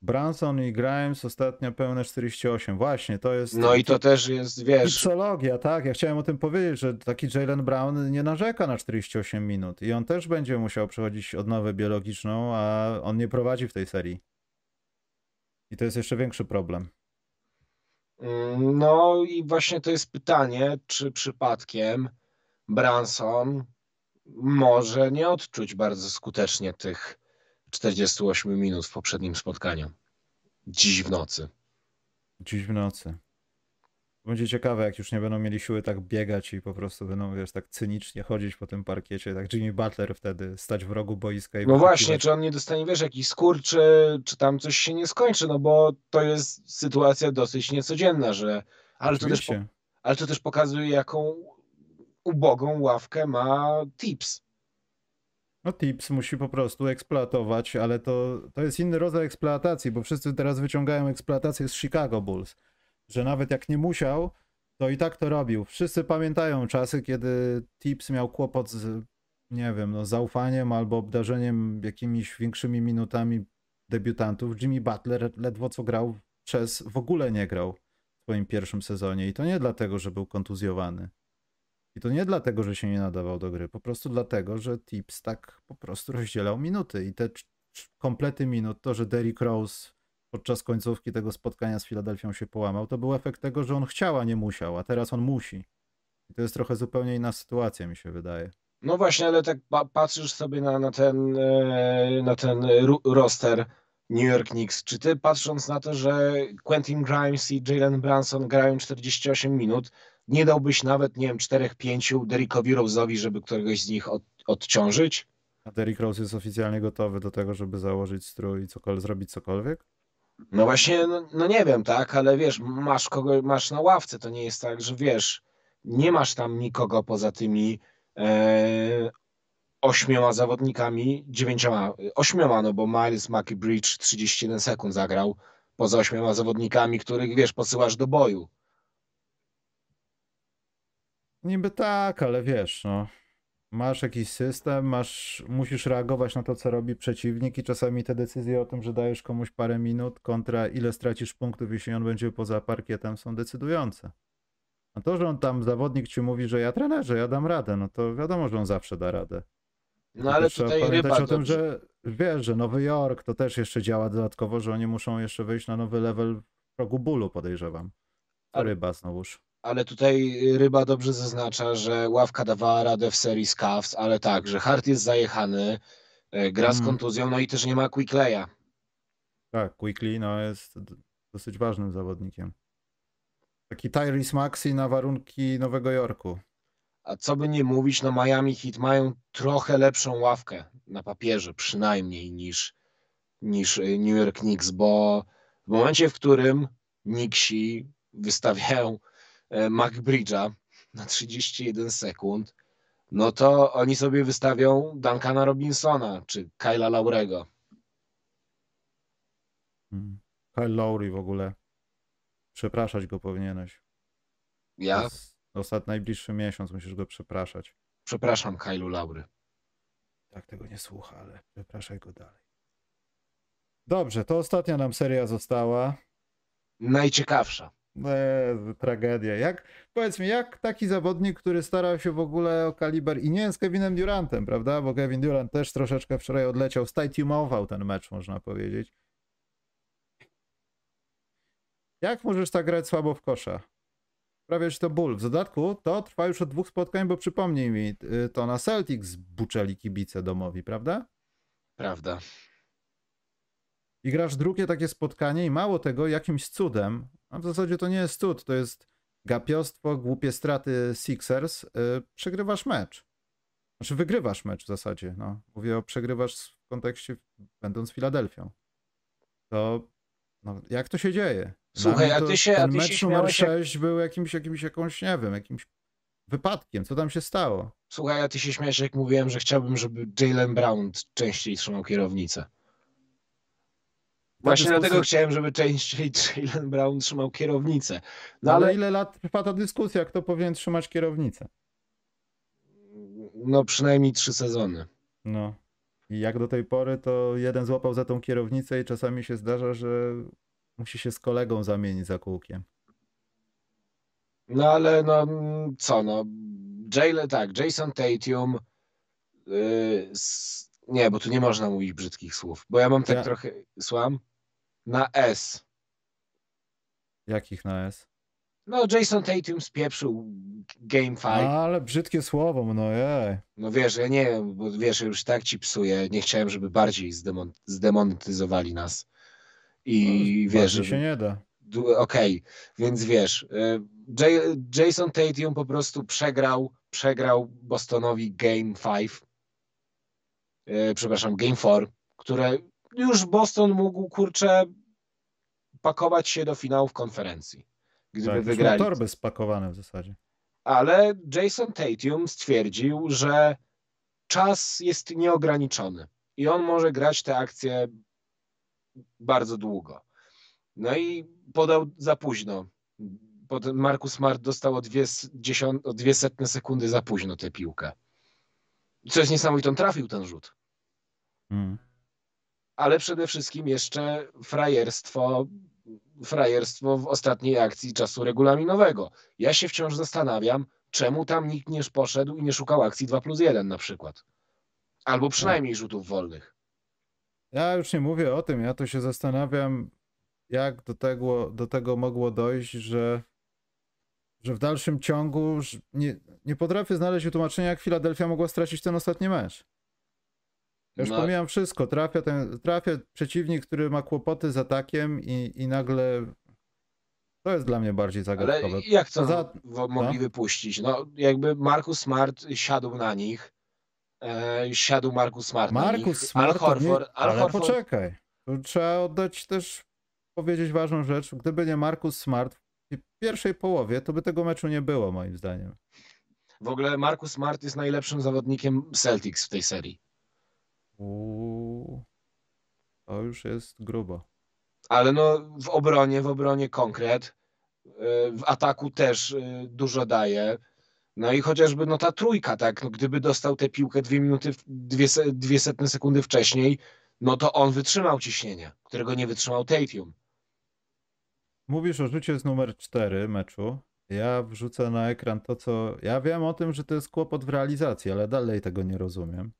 Branson i Grimes ostatnio pełne 48. Właśnie, to jest No i to też jest, wiesz, psychologia, tak? Ja chciałem o tym powiedzieć, że taki Jalen Brown nie narzeka na 48 minut i on też będzie musiał przechodzić odnowę biologiczną, a on nie prowadzi w tej serii. I to jest jeszcze większy problem. No i właśnie to jest pytanie, czy przypadkiem Branson może nie odczuć bardzo skutecznie tych 48 minut w poprzednim spotkaniu. Dziś w nocy. Dziś w nocy. Będzie ciekawe, jak już nie będą mieli siły tak biegać i po prostu będą, wiesz, tak cynicznie chodzić po tym parkiecie, tak Jimmy Butler wtedy stać w rogu boiska i No właśnie, czy on nie dostanie, wiesz, jakiś skór, czy, czy tam coś się nie skończy, no bo to jest sytuacja dosyć niecodzienna, że ale to, też, ale to też pokazuje, jaką ubogą ławkę ma Tips. No Tips musi po prostu eksploatować, ale to, to jest inny rodzaj eksploatacji, bo wszyscy teraz wyciągają eksploatację z Chicago Bulls, że nawet jak nie musiał, to i tak to robił. Wszyscy pamiętają czasy, kiedy Tips miał kłopot z, nie wiem, no, zaufaniem albo obdarzeniem jakimiś większymi minutami debiutantów. Jimmy Butler ledwo co grał przez, w ogóle nie grał w swoim pierwszym sezonie i to nie dlatego, że był kontuzjowany. I to nie dlatego, że się nie nadawał do gry, po prostu dlatego, że Tips tak po prostu rozdzielał minuty i te komplety minut, to, że Derrick Rose podczas końcówki tego spotkania z Filadelfią się połamał, to był efekt tego, że on chciał, a nie musiał, a teraz on musi. I to jest trochę zupełnie inna sytuacja, mi się wydaje. No właśnie, ale tak pa- patrzysz sobie na, na ten, e, na ten roster New York Knicks. Czy ty patrząc na to, że Quentin Grimes i Jalen Branson grają 48 minut, nie dałbyś nawet, nie wiem, 4-5 Derrickowi Rose'owi, żeby któregoś z nich od, odciążyć? A Derrick Rose jest oficjalnie gotowy do tego, żeby założyć strój i cokolwiek, zrobić cokolwiek? No właśnie, no, no nie wiem, tak, ale wiesz, masz kogo, masz na ławce, to nie jest tak, że wiesz, nie masz tam nikogo poza tymi e, ośmioma zawodnikami, dziewięcioma, ośmioma, no bo Miles McBridge 31 sekund zagrał, poza ośmioma zawodnikami, których, wiesz, posyłasz do boju. Niby tak, ale wiesz, no. Masz jakiś system, masz, musisz reagować na to, co robi przeciwnik i czasami te decyzje o tym, że dajesz komuś parę minut kontra ile stracisz punktów, jeśli on będzie poza parkietem, są decydujące. A to, że on tam, zawodnik ci mówi, że ja trenerze, ja dam radę, no to wiadomo, że on zawsze da radę. No Tylko ale trzeba tutaj pamiętać o tym, dobrze. że wiesz, że Nowy Jork to też jeszcze działa dodatkowo, że oni muszą jeszcze wyjść na nowy level w progu bólu, podejrzewam. To Ale- ryba znowuż. Ale tutaj ryba dobrze zaznacza, że ławka dawała radę w serii z Cavs, ale tak, że Hart jest zajechany, e, gra z Mhm. kontuzją, no i też nie ma Quickleya. Tak, Quickly no, jest dosyć ważnym zawodnikiem. Taki Tyrese Maxi na warunki Nowego Jorku. A co by nie mówić, no Miami Heat mają trochę lepszą ławkę na papierze przynajmniej niż, niż y, New York Knicks, bo w momencie, w którym Knicksi wystawiają e, McBridge'a na 31 sekund, no to oni sobie wystawią Duncana Robinsona czy Kyla Laurego. Mm. Kyle Lowry w ogóle. Przepraszać go powinieneś. Ja Ostatni najbliższy miesiąc musisz go przepraszać. przepraszam Kylu Laury. Tak tego nie słucha, ale przepraszaj go dalej. Dobrze, to ostatnia nam seria została. Najciekawsza. Eee, tragedia. Jak, powiedz mi, jak taki zawodnik, który starał się w ogóle o kaliber i nie jest Kevinem Durantem, prawda? Bo Kevin Durant też troszeczkę wczoraj odleciał, stajtumował ten mecz, można powiedzieć. Jak możesz tak grać słabo w kosza? Prawie to ból. W dodatku to trwa już od dwóch spotkań, bo przypomnij mi, y, to na Celtics buczeli kibice domowi, prawda? Prawda. I grasz drugie takie spotkanie i mało tego, jakimś cudem, a w zasadzie to nie jest cud, to jest gapiostwo, głupie straty Sixers, yy, przegrywasz mecz. Znaczy wygrywasz mecz w zasadzie, no. Mówię o przegrywasz w kontekście będąc Filadelfią. To no, jak to się dzieje? Słuchaj, a ty się, ten a ty mecz się numer śmiałeś, 6 był jakimś, jakimś, jakąś, nie wiem, jakimś wypadkiem. Co tam się stało? Słuchaj, a ty się śmiałeś, jak mówiłem, że chciałbym, żeby Jalen Brown częściej trzymał kierownicę. Właśnie dyskusja- dlatego chciałem, żeby częściej Jalen Brown trzymał kierownicę. No ale ale ile lat trwa ta dyskusja, kto powinien trzymać kierownicę? no przynajmniej trzy sezony. No. I jak do tej pory, to jeden złapał za tą kierownicę i czasami się zdarza, że musi się z kolegą zamienić za kółkiem. No ale no co no, Jalen, tak, Jason Tatum, yy, nie, bo tu nie można mówić brzydkich słów, bo ja mam tak Ja- trochę, słucham, na S. Jakich na S? No Jason Tatum spieprzył Game 5. Ale brzydkie słowo, no jej. No wiesz, ja nie wiem, bo wiesz, już tak ci psuję, nie chciałem, żeby bardziej zdemon, zdemonetyzowali nas. I No, wiesz, żeby, się nie da. okej, więc wiesz, y, J- Jason Tatum po prostu przegrał, przegrał Bostonowi Game 5, y, przepraszam, Game 4, które już Boston mógł, kurczę, pakować się do finałów konferencji, gdyby Tak, wygrali. torby spakowane w zasadzie. Ale Jason Tatum stwierdził, że czas jest nieograniczony i on może grać te akcje bardzo długo. No i podał za późno. Potem Marcus Smart dostał o dwie, dziesiąt, o dwie setne sekundy za późno tę piłkę. Co jest niesamowite, on trafił ten rzut. Mm. Ale przede wszystkim jeszcze frajerstwo, frajerstwo w ostatniej akcji czasu regulaminowego. Ja się wciąż zastanawiam, czemu tam nikt nie poszedł i nie szukał akcji 2 plus 1 na przykład. Albo przynajmniej rzutów wolnych. Ja już nie mówię o tym, ja to się zastanawiam, jak do tego, do tego mogło dojść, że, że w dalszym ciągu nie, nie potrafię znaleźć wytłumaczenia, jak Filadelfia mogła stracić ten ostatni mecz. Ja już No. pomijam wszystko. Trafia, ten, trafia przeciwnik, który ma kłopoty z atakiem i, i nagle to jest dla mnie bardziej Ale zagadkowe. jak to Poza- wo- mogli wypuścić? No jakby Marcus Smart siadł na nich, e, siadł Marcus Smart na nich, Markus Al Smart, to nie, Horford, Al ale Horford poczekaj. Tu trzeba oddać też, powiedzieć ważną rzecz. Gdyby nie Markus Smart w pierwszej połowie, to by tego meczu nie było, moim zdaniem. w ogóle Marcus Smart jest najlepszym zawodnikiem Celtics w tej serii. Uuu, to już jest grubo. Ale no w obronie, w obronie konkret, y, w ataku też y, dużo daje. No i chociażby no ta trójka, tak, no gdyby dostał tę piłkę dwie minuty, dwie, dwie setne sekundy wcześniej, no to on wytrzymał ciśnienie, którego nie wytrzymał Tatum. Mówisz o rzucie z numer 4 meczu. Ja wrzucę na ekran to, co. Ja wiem o tym, że to jest kłopot w realizacji, ale dalej tego nie rozumiem.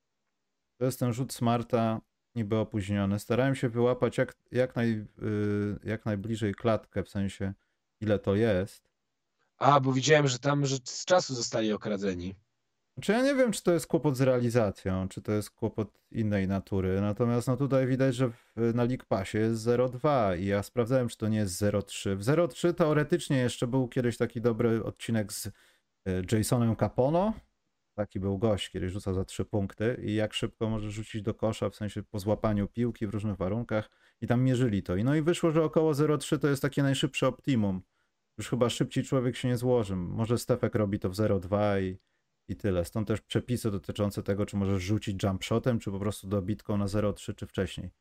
To jest ten rzut Smarta niby opóźniony. Starałem się wyłapać jak, jak, naj, yy, jak najbliżej klatkę, w sensie ile to jest. A, bo widziałem, że tam że z czasu zostali okradzeni. Znaczy ja nie wiem, czy to jest kłopot z realizacją, czy to jest kłopot innej natury, natomiast no tutaj widać, że w, na League Passie jest 0,2 i ja sprawdzałem, czy to nie jest 0,3. W 0,3 teoretycznie jeszcze był kiedyś taki dobry odcinek z y, Jasonem Capono. Taki był gość, kiedy rzuca za 3 punkty i jak szybko może rzucić do kosza, w sensie po złapaniu piłki w różnych warunkach i tam mierzyli to. I no i wyszło, że około 0,3 to jest takie najszybsze optimum. Już chyba szybciej człowiek się nie złoży. Może Stefek robi to w 0,2 i i tyle. Stąd też przepisy dotyczące tego, czy możesz rzucić jump shotem, czy po prostu dobitką na 0,3 czy wcześniej.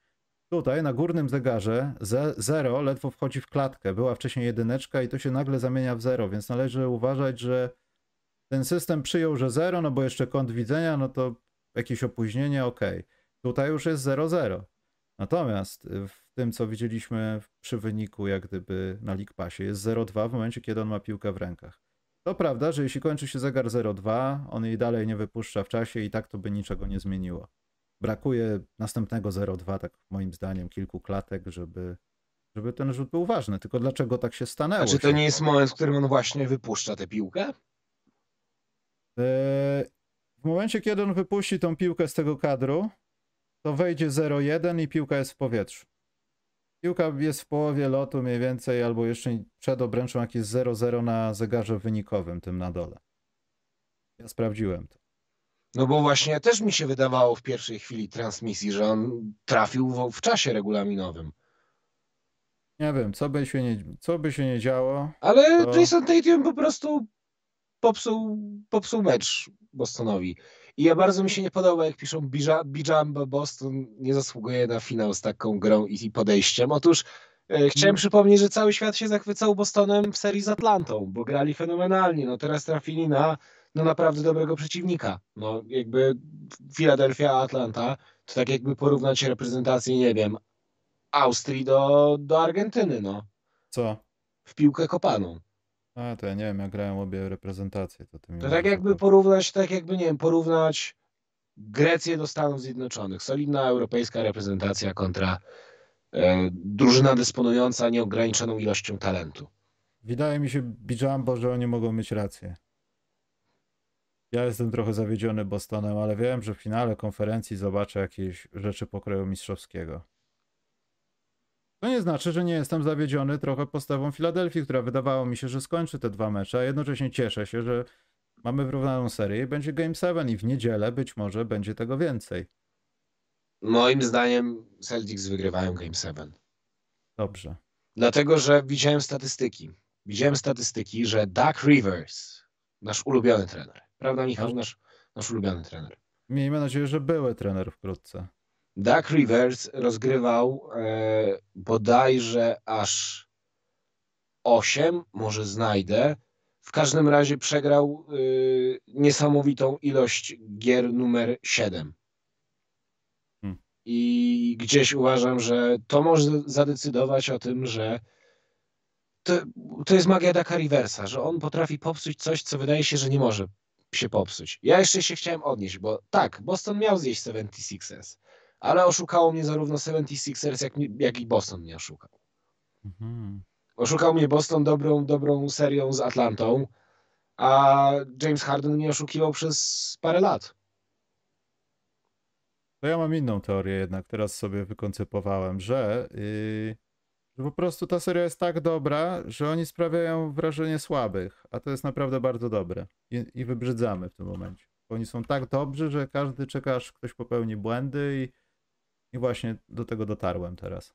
Tutaj na górnym zegarze 0 ledwo wchodzi w klatkę. Była wcześniej jedyneczka i to się nagle zamienia w 0, więc należy uważać, że ten system przyjął, że 0, no bo jeszcze kąt widzenia, no to jakieś opóźnienie, ok. Tutaj już jest 0,0. Natomiast w tym, co widzieliśmy przy wyniku, jak gdyby na League Passie, jest 0,2 w momencie, kiedy on ma piłkę w rękach. To prawda, że jeśli kończy się zegar 0,2, on jej dalej nie wypuszcza w czasie i tak to by niczego nie zmieniło. Brakuje następnego 0,2, tak moim zdaniem, kilku klatek, żeby, żeby ten rzut był ważny. Tylko dlaczego tak się stanęło? A czy to nie jest moment, w którym on właśnie wypuszcza tę piłkę? E, W momencie, kiedy on wypuści tą piłkę z tego kadru, to wejdzie 0-1 i piłka jest w powietrzu. Piłka jest w połowie lotu mniej więcej, albo jeszcze przed obręczą, jak jest 0-0 na zegarze wynikowym, tym na dole. Ja sprawdziłem to. No bo właśnie też mi się wydawało w pierwszej chwili transmisji, że on trafił w, w czasie regulaminowym. Nie wiem, co by się nie, co by się nie działo. Ale To- Jason Tatum po prostu popsuł, popsuł mecz Bostonowi. I ja bardzo mi się nie podoba, jak piszą Bija- Bijamba Boston nie zasługuje na finał z taką grą i i podejściem. Otóż e, chciałem Mm. przypomnieć, że cały świat się zachwycał Bostonem w serii z Atlantą, bo grali fenomenalnie. No teraz trafili na no naprawdę dobrego przeciwnika. No jakby Philadelphia, Atlanta, to tak jakby porównać reprezentację, nie wiem, Austrii do, do Argentyny, no. Co? W piłkę kopaną. A, to ja nie wiem, jak grają obie reprezentacje. To, ty mi To tak jakby opowiedzieć. porównać, tak jakby, nie wiem, porównać Grecję do Stanów Zjednoczonych. Solidna europejska reprezentacja kontra e, drużyna dysponująca nieograniczoną ilością talentu. Wydaje mi się, Bijambo, że oni mogą mieć rację. Ja jestem trochę zawiedziony Bostonem, ale wiem, że w finale konferencji zobaczę jakieś rzeczy pokroju mistrzowskiego. To nie znaczy, że nie jestem zawiedziony trochę postawą Filadelfii, która wydawało mi się, że skończy te dwa mecze, a jednocześnie cieszę się, że mamy wyrównaną serię i będzie Game 7 i w niedzielę być może będzie tego więcej. Moim zdaniem Celtics wygrywają Game 7. Dobrze. Dlatego, że widziałem statystyki. Widziałem statystyki, że Doug Rivers, nasz ulubiony trener, prawda Michał, nasz, nasz ulubiony trener, Miejmy nadzieję, że były trener wkrótce. Doug Rivers rozgrywał e, bodajże aż 8, może znajdę. W każdym razie przegrał e, niesamowitą ilość gier numer 7. Hmm. I gdzieś uważam, że to może zadecydować o tym, że to, to jest magia Daka Riversa, że on potrafi popsuć coś, co wydaje się, że nie może się popsuć. Ja jeszcze się chciałem odnieść, bo tak, Boston miał zjeść 76ers, ale oszukało mnie zarówno 76ers, jak, jak i Boston mnie oszukał. Mhm. Oszukał mnie Boston dobrą, dobrą serią z Atlantą, a James Harden mnie oszukiwał przez parę lat. To ja mam inną teorię jednak, teraz sobie wykoncypowałem, że, yy, że po prostu ta seria jest tak dobra, że oni sprawiają wrażenie słabych, a to jest naprawdę bardzo dobre i, i wybrzydzamy w tym momencie. Oni są tak dobrzy, że każdy czeka, aż ktoś popełni błędy i, i właśnie do tego dotarłem teraz.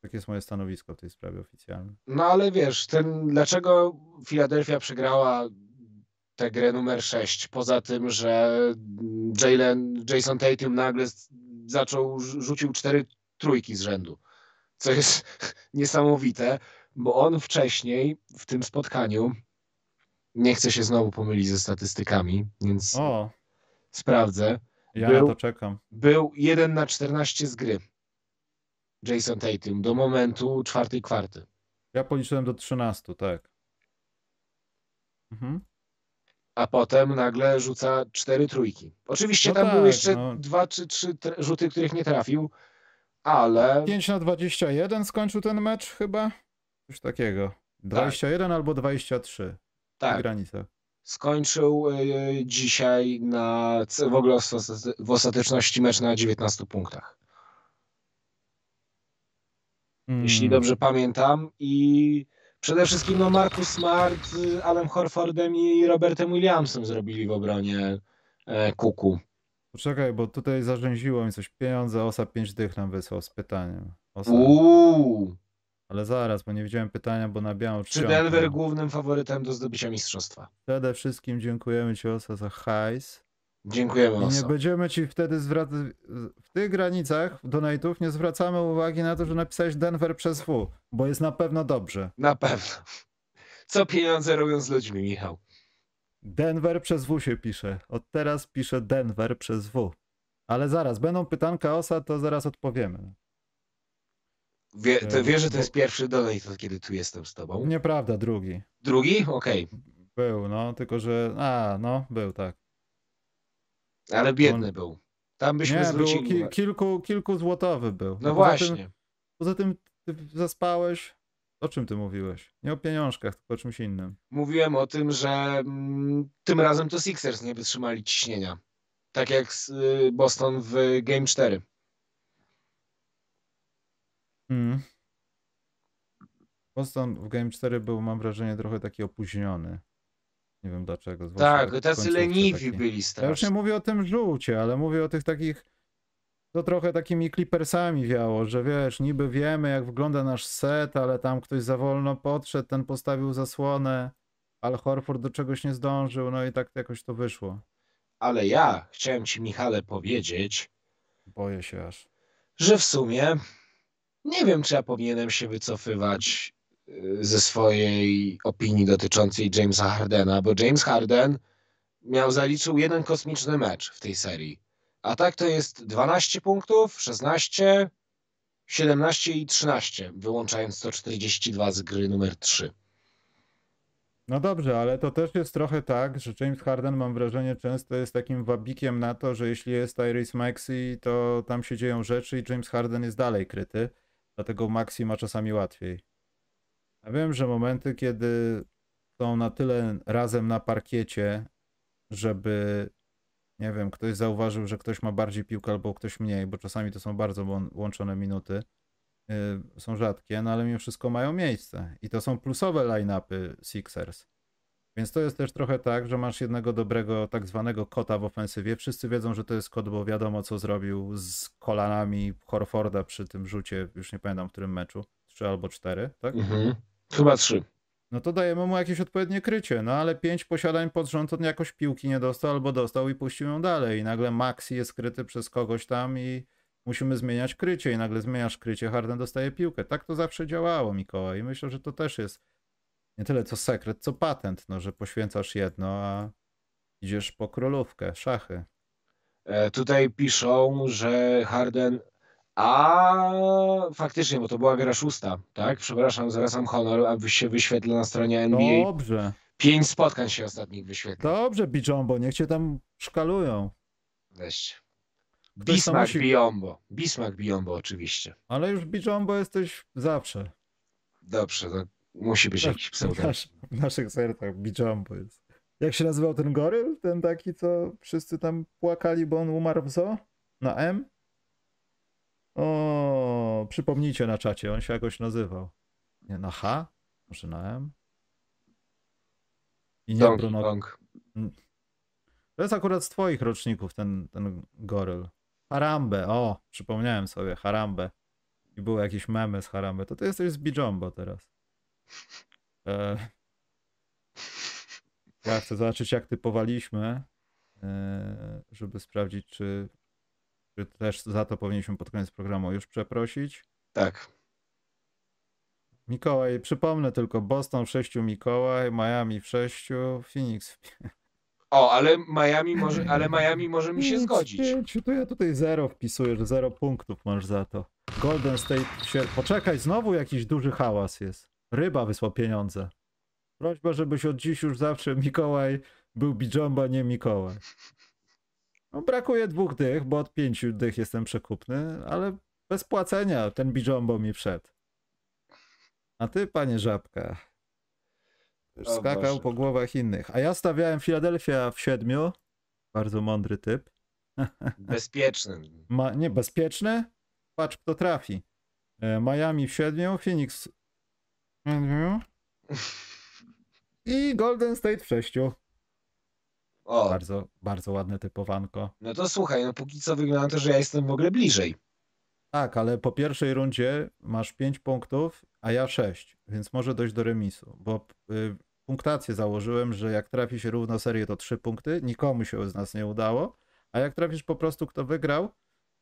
Takie jest moje stanowisko w tej sprawie oficjalnie. No ale wiesz, ten, dlaczego Philadelphia przegrała tę grę numer 6? Poza tym, że Jalen, Jason Tatum nagle zaczął, rzu- rzucił cztery trójki z rzędu. Co jest niesamowite, bo on wcześniej w tym spotkaniu, nie chcę się znowu pomylić ze statystykami, więc O, sprawdzę, ja Był- na to czekam. był 1 na 14 z gry. Jason Tatum do momentu czwartej kwarty. Ja policzyłem do 13, tak. Mhm. a potem nagle rzuca cztery trójki. Oczywiście No tam tak, były jeszcze no. dwa czy trzy tr- rzuty, których nie trafił, ale 5 na 21 skończył ten mecz chyba? Coś takiego. 21 albo 23 w tak, granicach. Skończył y, dzisiaj na w ogóle w ostat- w ostateczności mecz na 19 punktach. Jeśli Mm. dobrze pamiętam i przede wszystkim no Marcus Smart z Alem Horfordem i Robertem Williamsem zrobili w obronie e, Kuku. Poczekaj, bo tutaj zarzęziło mi coś. Pieniądze Osa 5 dych nam wysłał z pytaniem. Osa. Uuu, Ale zaraz, bo nie widziałem pytania, bo na białą czy czcionkę. Denver głównym faworytem do zdobycia mistrzostwa? Przede wszystkim dziękujemy Ci Osa za hajs. Dziękujemy I nie Oso. będziemy Ci wtedy zwracać... W tych granicach donate'ów nie zwracamy uwagi na to, że napisałeś Denver przez W, bo jest na pewno dobrze. Na pewno. Co pieniądze robią z ludźmi, Michał? Denver przez W się pisze. Od teraz piszę Denver przez W. Ale zaraz, będą pytanka Osa, to zaraz odpowiemy. Wie, to E, wiesz, że to jest pierwszy donate, kiedy tu jestem z tobą? Nieprawda, drugi. Drugi? Okej. Był, no, tylko że. A, no, był, tak. Ale biedny był. Tam byśmy Nie, był zwrócili ki- uwagę. kilku, kilku złotowy był. No A poza tym właśnie. Poza tym ty zaspałeś. O czym ty mówiłeś? Nie o pieniążkach, tylko o czymś innym. Mówiłem o tym, że mm, tym razem to Sixers nie wytrzymali ciśnienia. Tak jak z, y, Boston w Game 4. Hmm. Boston w Game 4 był, mam wrażenie, trochę taki opóźniony. Nie wiem dlaczego. Tak, tacy leniwi taki. byli Ja już nie strasznie. mówię o tym żółcie, ale mówię o tych takich. To trochę takimi clippersami wiało, że wiesz, niby wiemy, jak wygląda nasz set, ale tam ktoś za wolno podszedł, ten postawił zasłonę, ale Horford do czegoś nie zdążył, no i tak jakoś to wyszło. Ale ja chciałem ci, Michale, powiedzieć, Boję się aż. że w sumie nie wiem, czy ja powinienem się wycofywać y, ze swojej opinii dotyczącej Jamesa Hardena, bo James Harden miał zaliczył jeden kosmiczny mecz w tej serii. A tak to jest 12 punktów, 16, 17 i 13, wyłączając 142 z gry numer 3. No dobrze, ale to też jest trochę tak, że James Harden, mam wrażenie, często jest takim wabikiem na to, że jeśli jest Tyrese Maxey, to tam się dzieją rzeczy i James Harden jest dalej kryty, dlatego Maxey ma czasami łatwiej. Ja wiem, że momenty, kiedy są na tyle razem na parkiecie, żeby, nie wiem, ktoś zauważył, że ktoś ma bardziej piłkę albo ktoś mniej, bo czasami to są bardzo łą- łączone minuty, y, są rzadkie, no ale mimo wszystko mają miejsce. I to są plusowe line-upy Sixers. Więc to jest też trochę tak, że masz jednego dobrego tak zwanego kota w ofensywie. Wszyscy wiedzą, że to jest kot, bo wiadomo, co zrobił z kolanami Horforda przy tym rzucie, już nie pamiętam w którym meczu, trzy albo cztery, tak? Mhm. Chyba 3. No to dajemy mu jakieś odpowiednie krycie, no ale pięć posiadań pod rząd on jakoś piłki nie dostał albo dostał i puścił ją dalej. I nagle Maxi jest kryty przez kogoś tam i musimy zmieniać krycie i nagle zmieniasz krycie, Harden dostaje piłkę. Tak to zawsze działało, Mikołaj. I myślę, że to też jest nie tyle co sekret, co patent, no, że poświęcasz jedno, a idziesz po królówkę, szachy. E, Tutaj piszą, że Harden. A faktycznie, bo to była gra szósta, tak? Przepraszam, zwracam honor, a się wyświetla na stronie NBA. Dobrze, Pięć spotkań się ostatnich wyświetla. dobrze, Bijombo, niech cię tam szkalują. Weźcie. Bismarck musi- Biombo. Bismarck Biombo, oczywiście. Ale już Bijombo jesteś zawsze. Dobrze, to musi być jakiś W, pseudonim. w naszych sercach Bijombo jest. Jak się nazywał ten goryl? Ten taki, co wszyscy tam płakali, bo on umarł w zoo? Na M? O, przypomnijcie na czacie, on się jakoś nazywał. Nie, na H? Może na M? I nie Donkey Bruno. Kong. To jest akurat z twoich roczników ten, ten goryl. Harambe, o, przypomniałem sobie, Harambe. I były jakieś memy z Harambe. To ty jesteś z Bijombo teraz. E... Ja chcę zobaczyć, jak typowaliśmy, e, żeby sprawdzić, czy, czy też za to powinniśmy pod koniec programu już przeprosić. Tak. Mikołaj, przypomnę tylko, Boston w sześciu Mikołaj, Miami w sześciu, Phoenix w O, ale Miami może, ale Miami może mi się zgodzić. pięciu, to ja tutaj zero wpisuję, że zero punktów masz za to. Golden State się... Poczekaj, znowu jakiś duży hałas jest. Ryba wysłał pieniądze. Prośba, żebyś od dziś już zawsze Mikołaj był Bijomba, nie Mikołaj. No brakuje dwóch dych, bo od pięciu dych jestem przekupny, ale bez płacenia ten Bijombo mi wszedł. A ty, panie Żabka, O skakał Boże. po głowach innych. A ja stawiałem Filadelfia w siedmiu. Bardzo mądry typ. Bezpieczny. Ma, nie, bezpieczny? Patrz, kto trafi. E, Miami w siedmiu, Phoenix siedmiu i Golden State w sześciu. O, Bardzo, bardzo ładne typowanko. no to słuchaj, no póki co wygląda to, że ja jestem w ogóle bliżej. Tak, ale po pierwszej rundzie masz 5 punktów, a ja 6, więc może dojść do remisu, bo y, punktację założyłem, że jak trafi się równo serię, to 3 punkty, nikomu się z nas nie udało, a jak trafisz po prostu kto wygrał,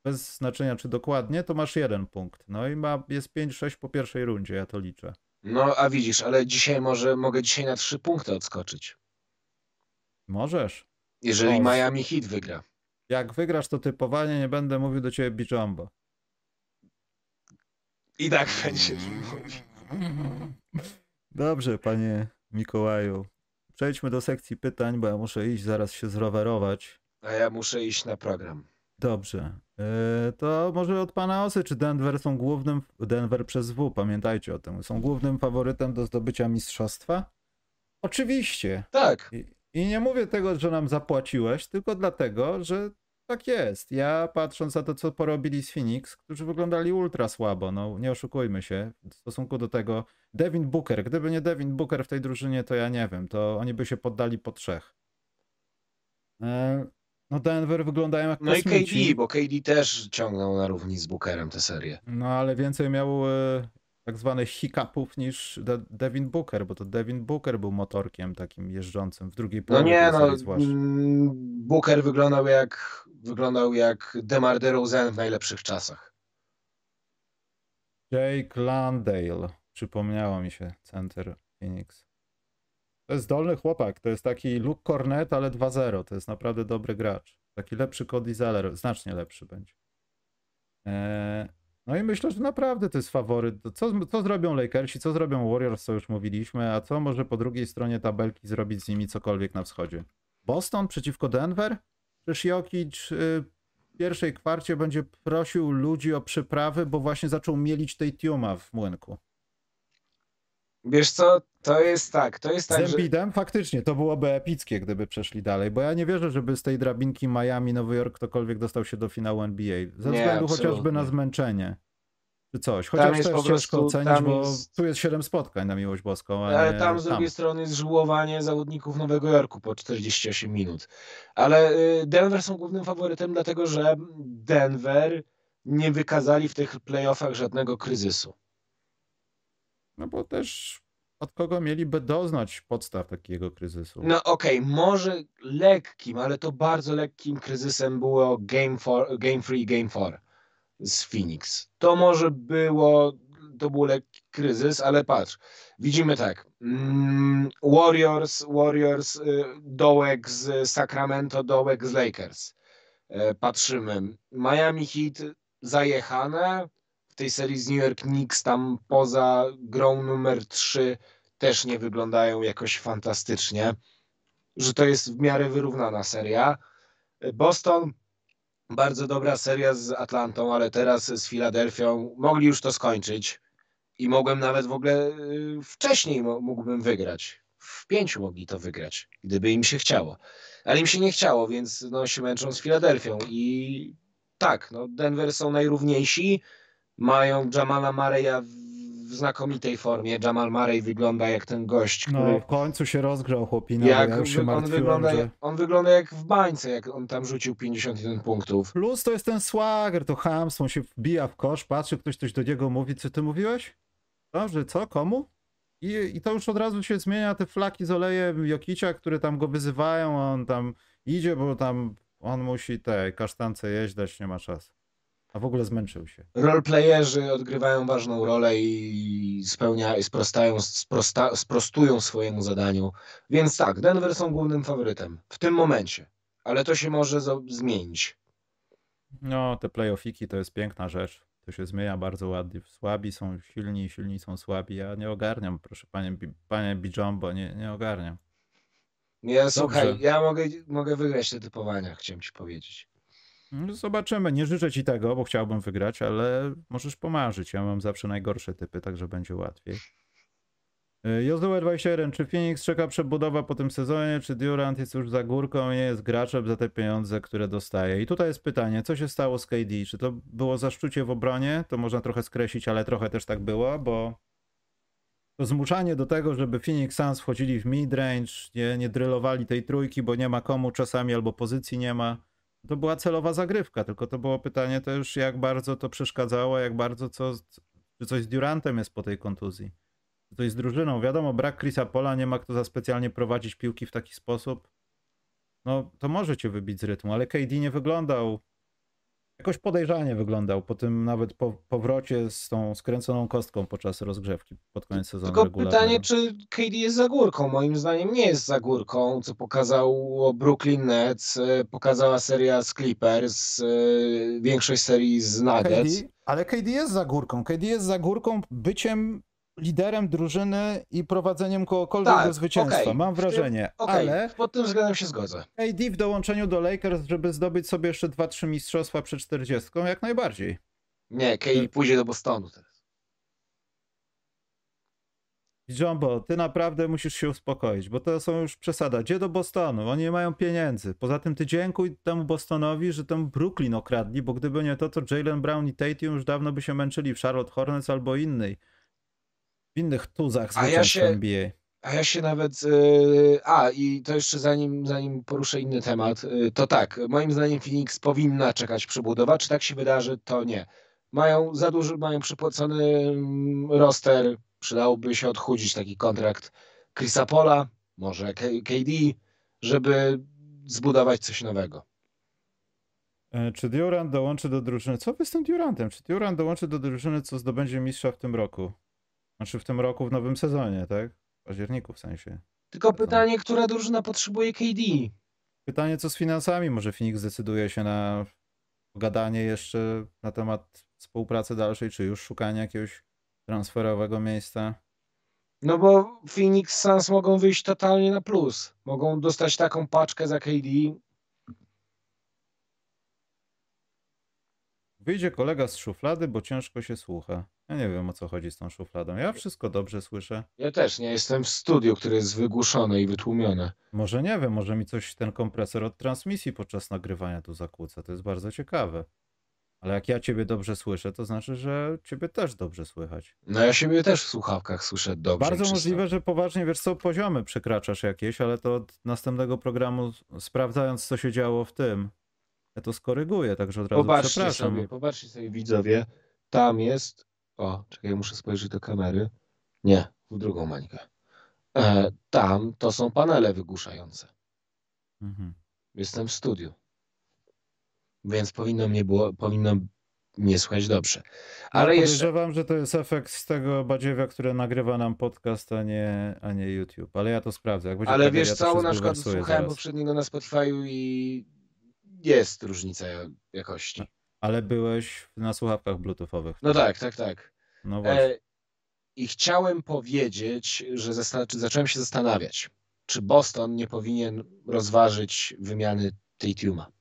bez znaczenia czy dokładnie, to masz jeden punkt. No i ma, jest 5-6 po pierwszej rundzie, ja to liczę. No, a widzisz, ale dzisiaj może, mogę dzisiaj na trzy punkty odskoczyć. Możesz. Jeżeli. Miami Heat wygra. Jak wygrasz to typowanie, nie będę mówił do ciebie Bijombo. I tak będziesz mówił. Dobrze, panie Mikołaju. Przejdźmy do sekcji pytań, bo ja muszę iść zaraz się zrowerować. A ja muszę iść na program. Dobrze. E, to może od pana Osy, czy Denver są głównym, Denver przez W, pamiętajcie o tym, są głównym faworytem do zdobycia mistrzostwa? Oczywiście. Tak. I, I nie mówię tego, że nam zapłaciłeś, tylko dlatego, że tak jest. Ja patrząc na to, co porobili z Phoenix, którzy wyglądali ultra słabo, no nie oszukujmy się, w stosunku do tego Devin Booker, gdyby nie Devin Booker w tej drużynie, to ja nie wiem, to oni by się poddali po trzech. E, no Denver wyglądają jak No i kosmici. KD, bo KD też ciągnął na równi z Bookerem tę serię. No ale więcej miał e, tak zwanych hiccupów niż De Devin Booker, bo to Devin Booker był motorkiem takim jeżdżącym w drugiej No połowie nie, no serii zwłaszcza. mm, Booker wyglądał jak wyglądał jak DeMar DeRozan w najlepszych czasach. Jake Landale, przypomniało mi się, center Phoenix. To jest zdolny chłopak, to jest taki Luke Cornet, ale 2-0, to jest naprawdę dobry gracz. Taki lepszy Cody Zeller, znacznie lepszy będzie. Eee, no i myślę, że naprawdę to jest faworyt. Co, co zrobią Lakersi, co zrobią Warriors, co już mówiliśmy, a co może po drugiej stronie tabelki zrobić z nimi cokolwiek na wschodzie? Boston przeciwko Denver? Przecież Jokic y, w pierwszej kwarcie będzie prosił ludzi o przyprawy, bo właśnie zaczął mielić tej tiuma w młynku. Wiesz co, to jest tak, to jest Z tak, że faktycznie to byłoby epickie, gdyby przeszli dalej, bo ja nie wierzę, żeby z tej drabinki Miami, Nowy Jork ktokolwiek dostał się do finału NBA. Ze Nie, względu chociażby na zmęczenie. Czy coś. Tam Chociaż jest też po prostu- ocenić, tam bo jest- tu jest 7 spotkań na miłość boską, ale nie tam z drugiej strony jest żułowanie zawodników Nowego Jorku po 48 minut. Ale y, Denver są głównym faworytem, dlatego że Denver nie wykazali w tych playoffach żadnego kryzysu. No bo też od kogo mieliby doznać podstaw takiego kryzysu? No okej, może lekkim, ale to bardzo lekkim kryzysem było Game, four, game 3 Game 4 z Phoenix. To może było, to był lekki kryzys, ale patrz, widzimy tak, mm, Warriors, Warriors, y, dołek z Sacramento, dołek z Lakers. E, Patrzymy, Miami Heat zajechane, tej serii z New York Knicks tam poza grą numer 3 też nie wyglądają jakoś fantastycznie, że to jest w miarę wyrównana seria. Boston, bardzo dobra seria z Atlantą, ale teraz z Filadelfią mogli już to skończyć i mogłem nawet w ogóle y, wcześniej mógłbym wygrać. W pięciu mogli to wygrać, gdyby im się chciało. Ale im się nie chciało, więc no, się męczą z Filadelfią i tak, no, Denver są najrówniejsi, mają Jamala Murray'a w znakomitej formie. Jamal Murray wygląda jak ten gość, który No w końcu się rozgrzał chłopina, jak ja już się on, wygląda, że... on wygląda jak w bańce, jak on tam rzucił 51 punktów. Plus to jest ten swagger, to chamstwo, on się wbija w kosz, patrzy, ktoś coś do niego mówi, co ty mówiłeś? Dobrze, co, komu? I, I to już od razu się zmienia, te flaki z olejem Jokicia, które tam go wyzywają, on tam idzie, bo tam on musi te kasztance dać nie ma czasu. A w ogóle zmęczył się. Roleplayerzy odgrywają ważną rolę i spełnia, sprostają, sprosta, sprostują swojemu zadaniu. Więc tak, Denver są głównym faworytem w tym momencie, ale to się może zmienić. No, te playoffiki to jest piękna rzecz. To się zmienia bardzo ładnie. Słabi są silni, silni są słabi. Ja nie ogarniam, proszę panie, panie Bijombo, nie, nie ogarniam. Słuchaj, Dobrze. ja mogę, mogę wygrać te typowania, chciałem ci powiedzieć. No, Zobaczymy. Nie życzę ci tego, bo chciałbym wygrać, ale możesz pomarzyć. Ja mam zawsze najgorsze typy, także będzie łatwiej. Y, Jozue 21. Czy Phoenix czeka przebudowa po tym sezonie? Czy Durant jest już za górką i nie jest graczem za te pieniądze, które dostaje? I tutaj jest pytanie, co się stało z KD? Czy to było zaszczucie w obronie? To można trochę skreślić, ale trochę też tak było, bo to zmuszanie do tego, żeby Phoenix Suns wchodzili w midrange, nie, nie drylowali tej trójki, bo nie ma komu czasami albo pozycji nie ma. To była celowa zagrywka, tylko to było pytanie też, jak bardzo to przeszkadzało, jak bardzo co, czy coś z Durantem jest po tej kontuzji. Czy coś z drużyną. Wiadomo, brak Chrisa Pola, nie ma kto za specjalnie prowadzić piłki w taki sposób. No, to może cię wybić z rytmu, ale KD nie wyglądał, jakoś podejrzanie wyglądał po tym nawet po, powrocie z tą skręconą kostką podczas rozgrzewki pod koniec sezonu Tylko regularnego. pytanie, czy KD jest za górką? Moim zdaniem nie jest za górką, co pokazało Brooklyn Nets, e, pokazała seria z Clippers, e, większość serii z Nuggets. KD, ale KD jest za górką. KD jest za górką byciem liderem drużyny i prowadzeniem kogokolwiek Tak, do zwycięstwa. okej. Mam wrażenie. Okej, Ale pod tym względem się zgodzę. AD w dołączeniu do Lakers, żeby zdobyć sobie jeszcze 2-3 mistrzostwa przed 40, jak najbardziej. Nie, Kay pójdzie do Bostonu teraz. Jumbo, ty naprawdę musisz się uspokoić, bo to są już przesada. Gdzie do Bostonu? Oni nie mają pieniędzy. Poza tym ty dziękuj temu Bostonowi, że tam Brooklyn okradli, bo gdyby nie to, to Jalen Brown i Tatum już dawno by się męczyli w Charlotte Hornets albo innej. W innych tuzach A ja się- NBA. A ja się nawet. Yy, a, i to jeszcze zanim, zanim poruszę inny temat, yy, to tak, moim zdaniem Phoenix powinna czekać przebudowa. Czy tak się wydarzy, to nie. Mają za duży, mają przypłacony mm, roster. Przydałoby się odchudzić taki kontrakt Chrisa Pola, może K- KD, żeby zbudować coś nowego. E, Czy Durant dołączy do drużyny? Co wy z tym Durantem? Czy Durant dołączy do drużyny, co zdobędzie mistrza w tym roku? Znaczy w tym roku, w nowym sezonie, tak? W październiku w sensie. Tylko pytanie, która drużyna potrzebuje KD? Pytanie, co z finansami? Może Phoenix zdecyduje się na pogadanie jeszcze na temat współpracy dalszej, czy już szukanie jakiegoś transferowego miejsca? No bo Phoenix Suns mogą wyjść totalnie na plus. Mogą dostać taką paczkę za KD. Wyjdzie kolega z szuflady, bo ciężko się słucha. Ja nie wiem, o co chodzi z tą szufladą. Ja wszystko dobrze słyszę. Ja też nie jestem w studiu, które jest wygłuszone i wytłumione. Może nie wiem, może mi coś ten kompresor od transmisji podczas nagrywania tu zakłóca. To jest bardzo ciekawe. Ale jak ja ciebie dobrze słyszę, to znaczy, że ciebie też dobrze słychać. No ja siebie też w słuchawkach słyszę dobrze. Bardzo możliwe, że poważnie, wiesz co, poziomy przekraczasz jakieś, ale to od następnego programu, sprawdzając co się działo w tym, ja to skoryguję, także od razu Popatrzcie przepraszam. sobie, popatrzcie sobie widzowie. Tam jest. O, czekaj, muszę spojrzeć do kamery. Nie, w drugą mańkę. E, tam to są panele wygłuszające. Mhm. Jestem w studiu. Więc powinno mnie było, powinno mnie słuchać dobrze. Ale ja jeszcze. podejrzewam, że to jest efekt z tego badziewia, które nagrywa nam podcast, a nie, a nie YouTube. Ale ja to sprawdzę. Ale wiesz to co, na przykład słuchałem poprzedniego na Spotify'u i jest różnica jakości. Ale byłeś na słuchawkach bluetoothowych. No tak, tak, tak. No właśnie. E, I chciałem powiedzieć, że zacząłem się zastanawiać, czy Boston nie powinien rozważyć wymiany Tatuma.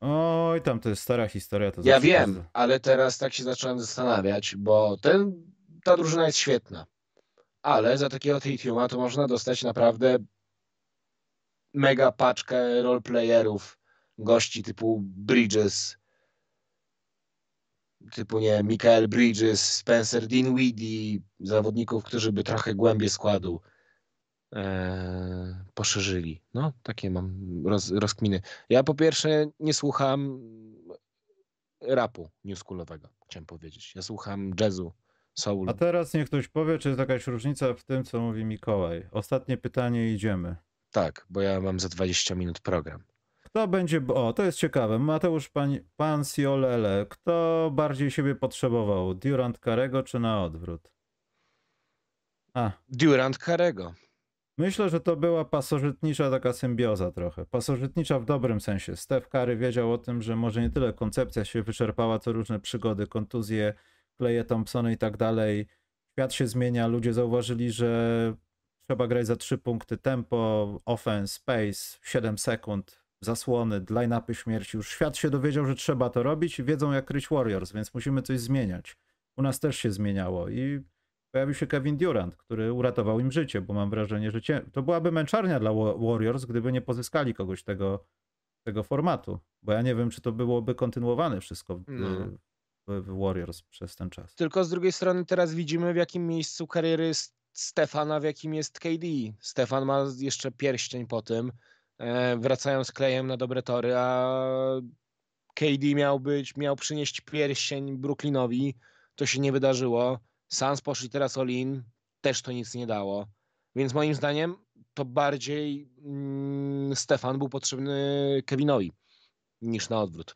Oj, tam to jest stara historia. To Ja wiem, każdy- ale teraz tak się zacząłem zastanawiać, bo ten, ta drużyna jest świetna, ale za takiego Tatuma to można dostać naprawdę mega paczkę roleplayerów, gości typu Bridges, typu nie wiem, Michael Bridges, Spencer Dinwiddie, zawodników, którzy by trochę głębiej składu e, poszerzyli. No, takie mam roz, rozkminy. Ja po pierwsze nie słucham rapu newschoolowego, chciałem powiedzieć. Ja słucham jazzu, soul. A teraz niech ktoś powie, czy jest jakaś różnica w tym, co mówi Mikołaj. Ostatnie pytanie i idziemy. Tak, bo ja mam za 20 minut program. Kto będzie, o to jest ciekawe, Mateusz Pan, Pan Siolele, kto bardziej siebie potrzebował, Durant Karego czy na odwrót? A, Durant Karego. myślę, że to była pasożytnicza taka symbioza trochę. Pasożytnicza w dobrym sensie. Steph Curry wiedział o tym, że może nie tyle koncepcja się wyczerpała, co różne przygody, kontuzje, Kleje Thompsony i tak dalej. Świat się zmienia, ludzie zauważyli, że trzeba grać za trzy punkty tempo, offense, pace, 7 sekund, zasłony, line-upy śmierci. Już świat się dowiedział, że trzeba to robić i wiedzą jak kryć Warriors, więc musimy coś zmieniać. U nas też się zmieniało i pojawił się Kevin Durant, który uratował im życie, bo mam wrażenie, że cię... to byłaby męczarnia dla Wa- Warriors, gdyby nie pozyskali kogoś tego, tego formatu, bo ja nie wiem, czy to byłoby kontynuowane wszystko w, No. w, Warriors przez ten czas. Tylko z drugiej strony teraz widzimy w jakim miejscu kariery jest Stefana, w jakim jest KD. Stefan ma jeszcze pierścień po tym. E, wracają z klejem na dobre tory, a KD miał być, miał przynieść pierścień Brooklynowi. To się nie wydarzyło. Suns poszli teraz all-in, też to nic nie dało. Więc moim zdaniem to bardziej mm, Stefan był potrzebny Kevinowi niż na odwrót.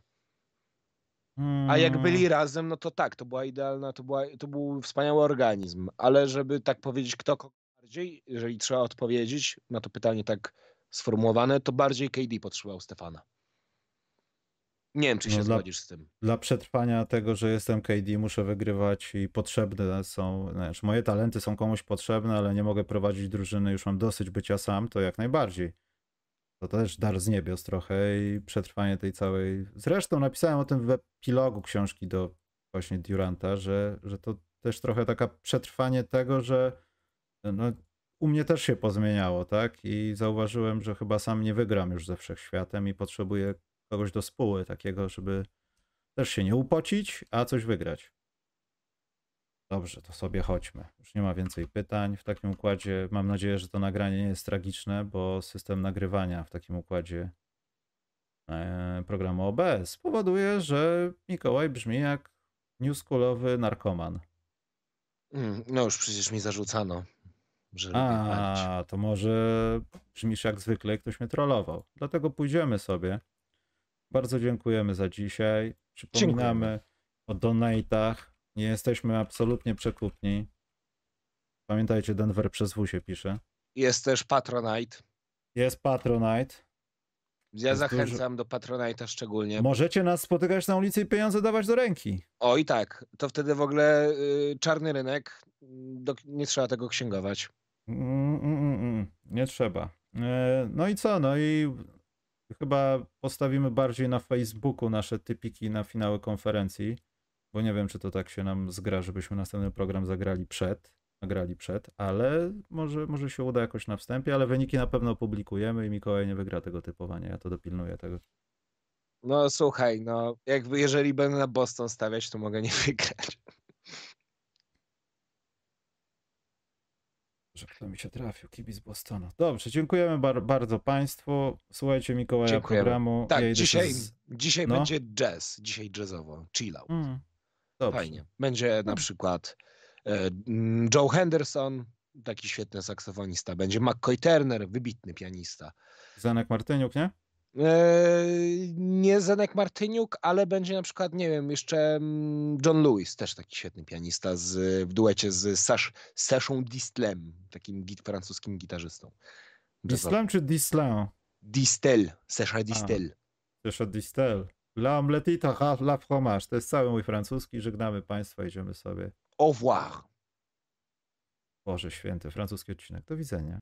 A jak Mm, byli razem, no to tak, to była idealna, to, była, to był wspaniały organizm, ale żeby tak powiedzieć, kto kogo bardziej, jeżeli trzeba odpowiedzieć na to pytanie tak sformułowane, to bardziej KD potrzebował Stefana. Nie wiem, czy się No, dla- zgodzisz z tym. Dla przetrwania tego, że jestem KD, muszę wygrywać i potrzebne są, znaczy moje talenty są komuś potrzebne, ale nie mogę prowadzić drużyny, już mam dosyć bycia sam, to jak najbardziej. To też dar z niebios trochę i przetrwanie tej całej... Zresztą napisałem o tym w epilogu książki do właśnie Duranta, że, że to też trochę taka przetrwanie tego, że no, u mnie też się pozmieniało, tak? I zauważyłem, że chyba sam nie wygram już ze wszechświatem i potrzebuję kogoś do spóły, takiego, żeby też się nie upocić, a coś wygrać. Dobrze, to sobie chodźmy. Już nie ma więcej pytań. W takim układzie mam nadzieję, że to nagranie nie jest tragiczne, bo system nagrywania w takim układzie e, programu OBS powoduje, że Mikołaj brzmi jak newschoolowy narkoman. Mm, No już przecież mi zarzucano, że lubię palić. A, to może brzmisz jak zwykle, ktoś mnie trollował. Dlatego pójdziemy sobie. Bardzo dziękujemy za dzisiaj. Przypominamy o donatach. Nie jesteśmy absolutnie przekupni. Pamiętajcie, Denver przez W się pisze. Jest też Patronite. Jest Patronite. Ja Jest zachęcam do Patronite'a szczególnie. Możecie nas spotykać na ulicy i pieniądze dawać do ręki. O i tak, to wtedy w ogóle y, czarny rynek, do, nie trzeba tego księgować. Mm, mm, mm, mm. Nie trzeba. E, No i co? No i chyba postawimy bardziej na Facebooku nasze typiki na finały konferencji, bo nie wiem, czy to tak się nam zgra, żebyśmy następny program zagrali przed, nagrali przed, ale może, może się uda jakoś na wstępie, ale wyniki na pewno opublikujemy i Mikołaj nie wygra tego typowania, ja to dopilnuję tego. No słuchaj, no jakby jeżeli będę na Boston stawiać, to mogę nie wygrać. Że kto mi się trafił, kibic Bostonu. Dobrze, dziękujemy bar- bardzo Państwu. Słuchajcie Mikołaja Dziękujemy. programu. Tak, Ja dzisiaj, z- dzisiaj no. będzie jazz, dzisiaj jazzowo, chill out. Mm, dobrze. Fajnie. Będzie na przykład e, mm, Joe Henderson, taki świetny saksofonista. Będzie McCoy Turner, wybitny pianista. Zanek Martyniuk, nie? E, nie Zenek Martyniuk, ale będzie na przykład, nie wiem, jeszcze mm, John Lewis, też taki świetny pianista z, w duecie z Sash, Sashą Distlem, takim git, francuskim gitarzystą. Dislam czy Dislam? Distel, Sasha Distel. Jeszcze Distel. La omeletita, ha, la fromage. To jest cały mój francuski. Żegnamy Państwa, idziemy sobie. Au revoir. Boże święty, francuski odcinek. Do widzenia.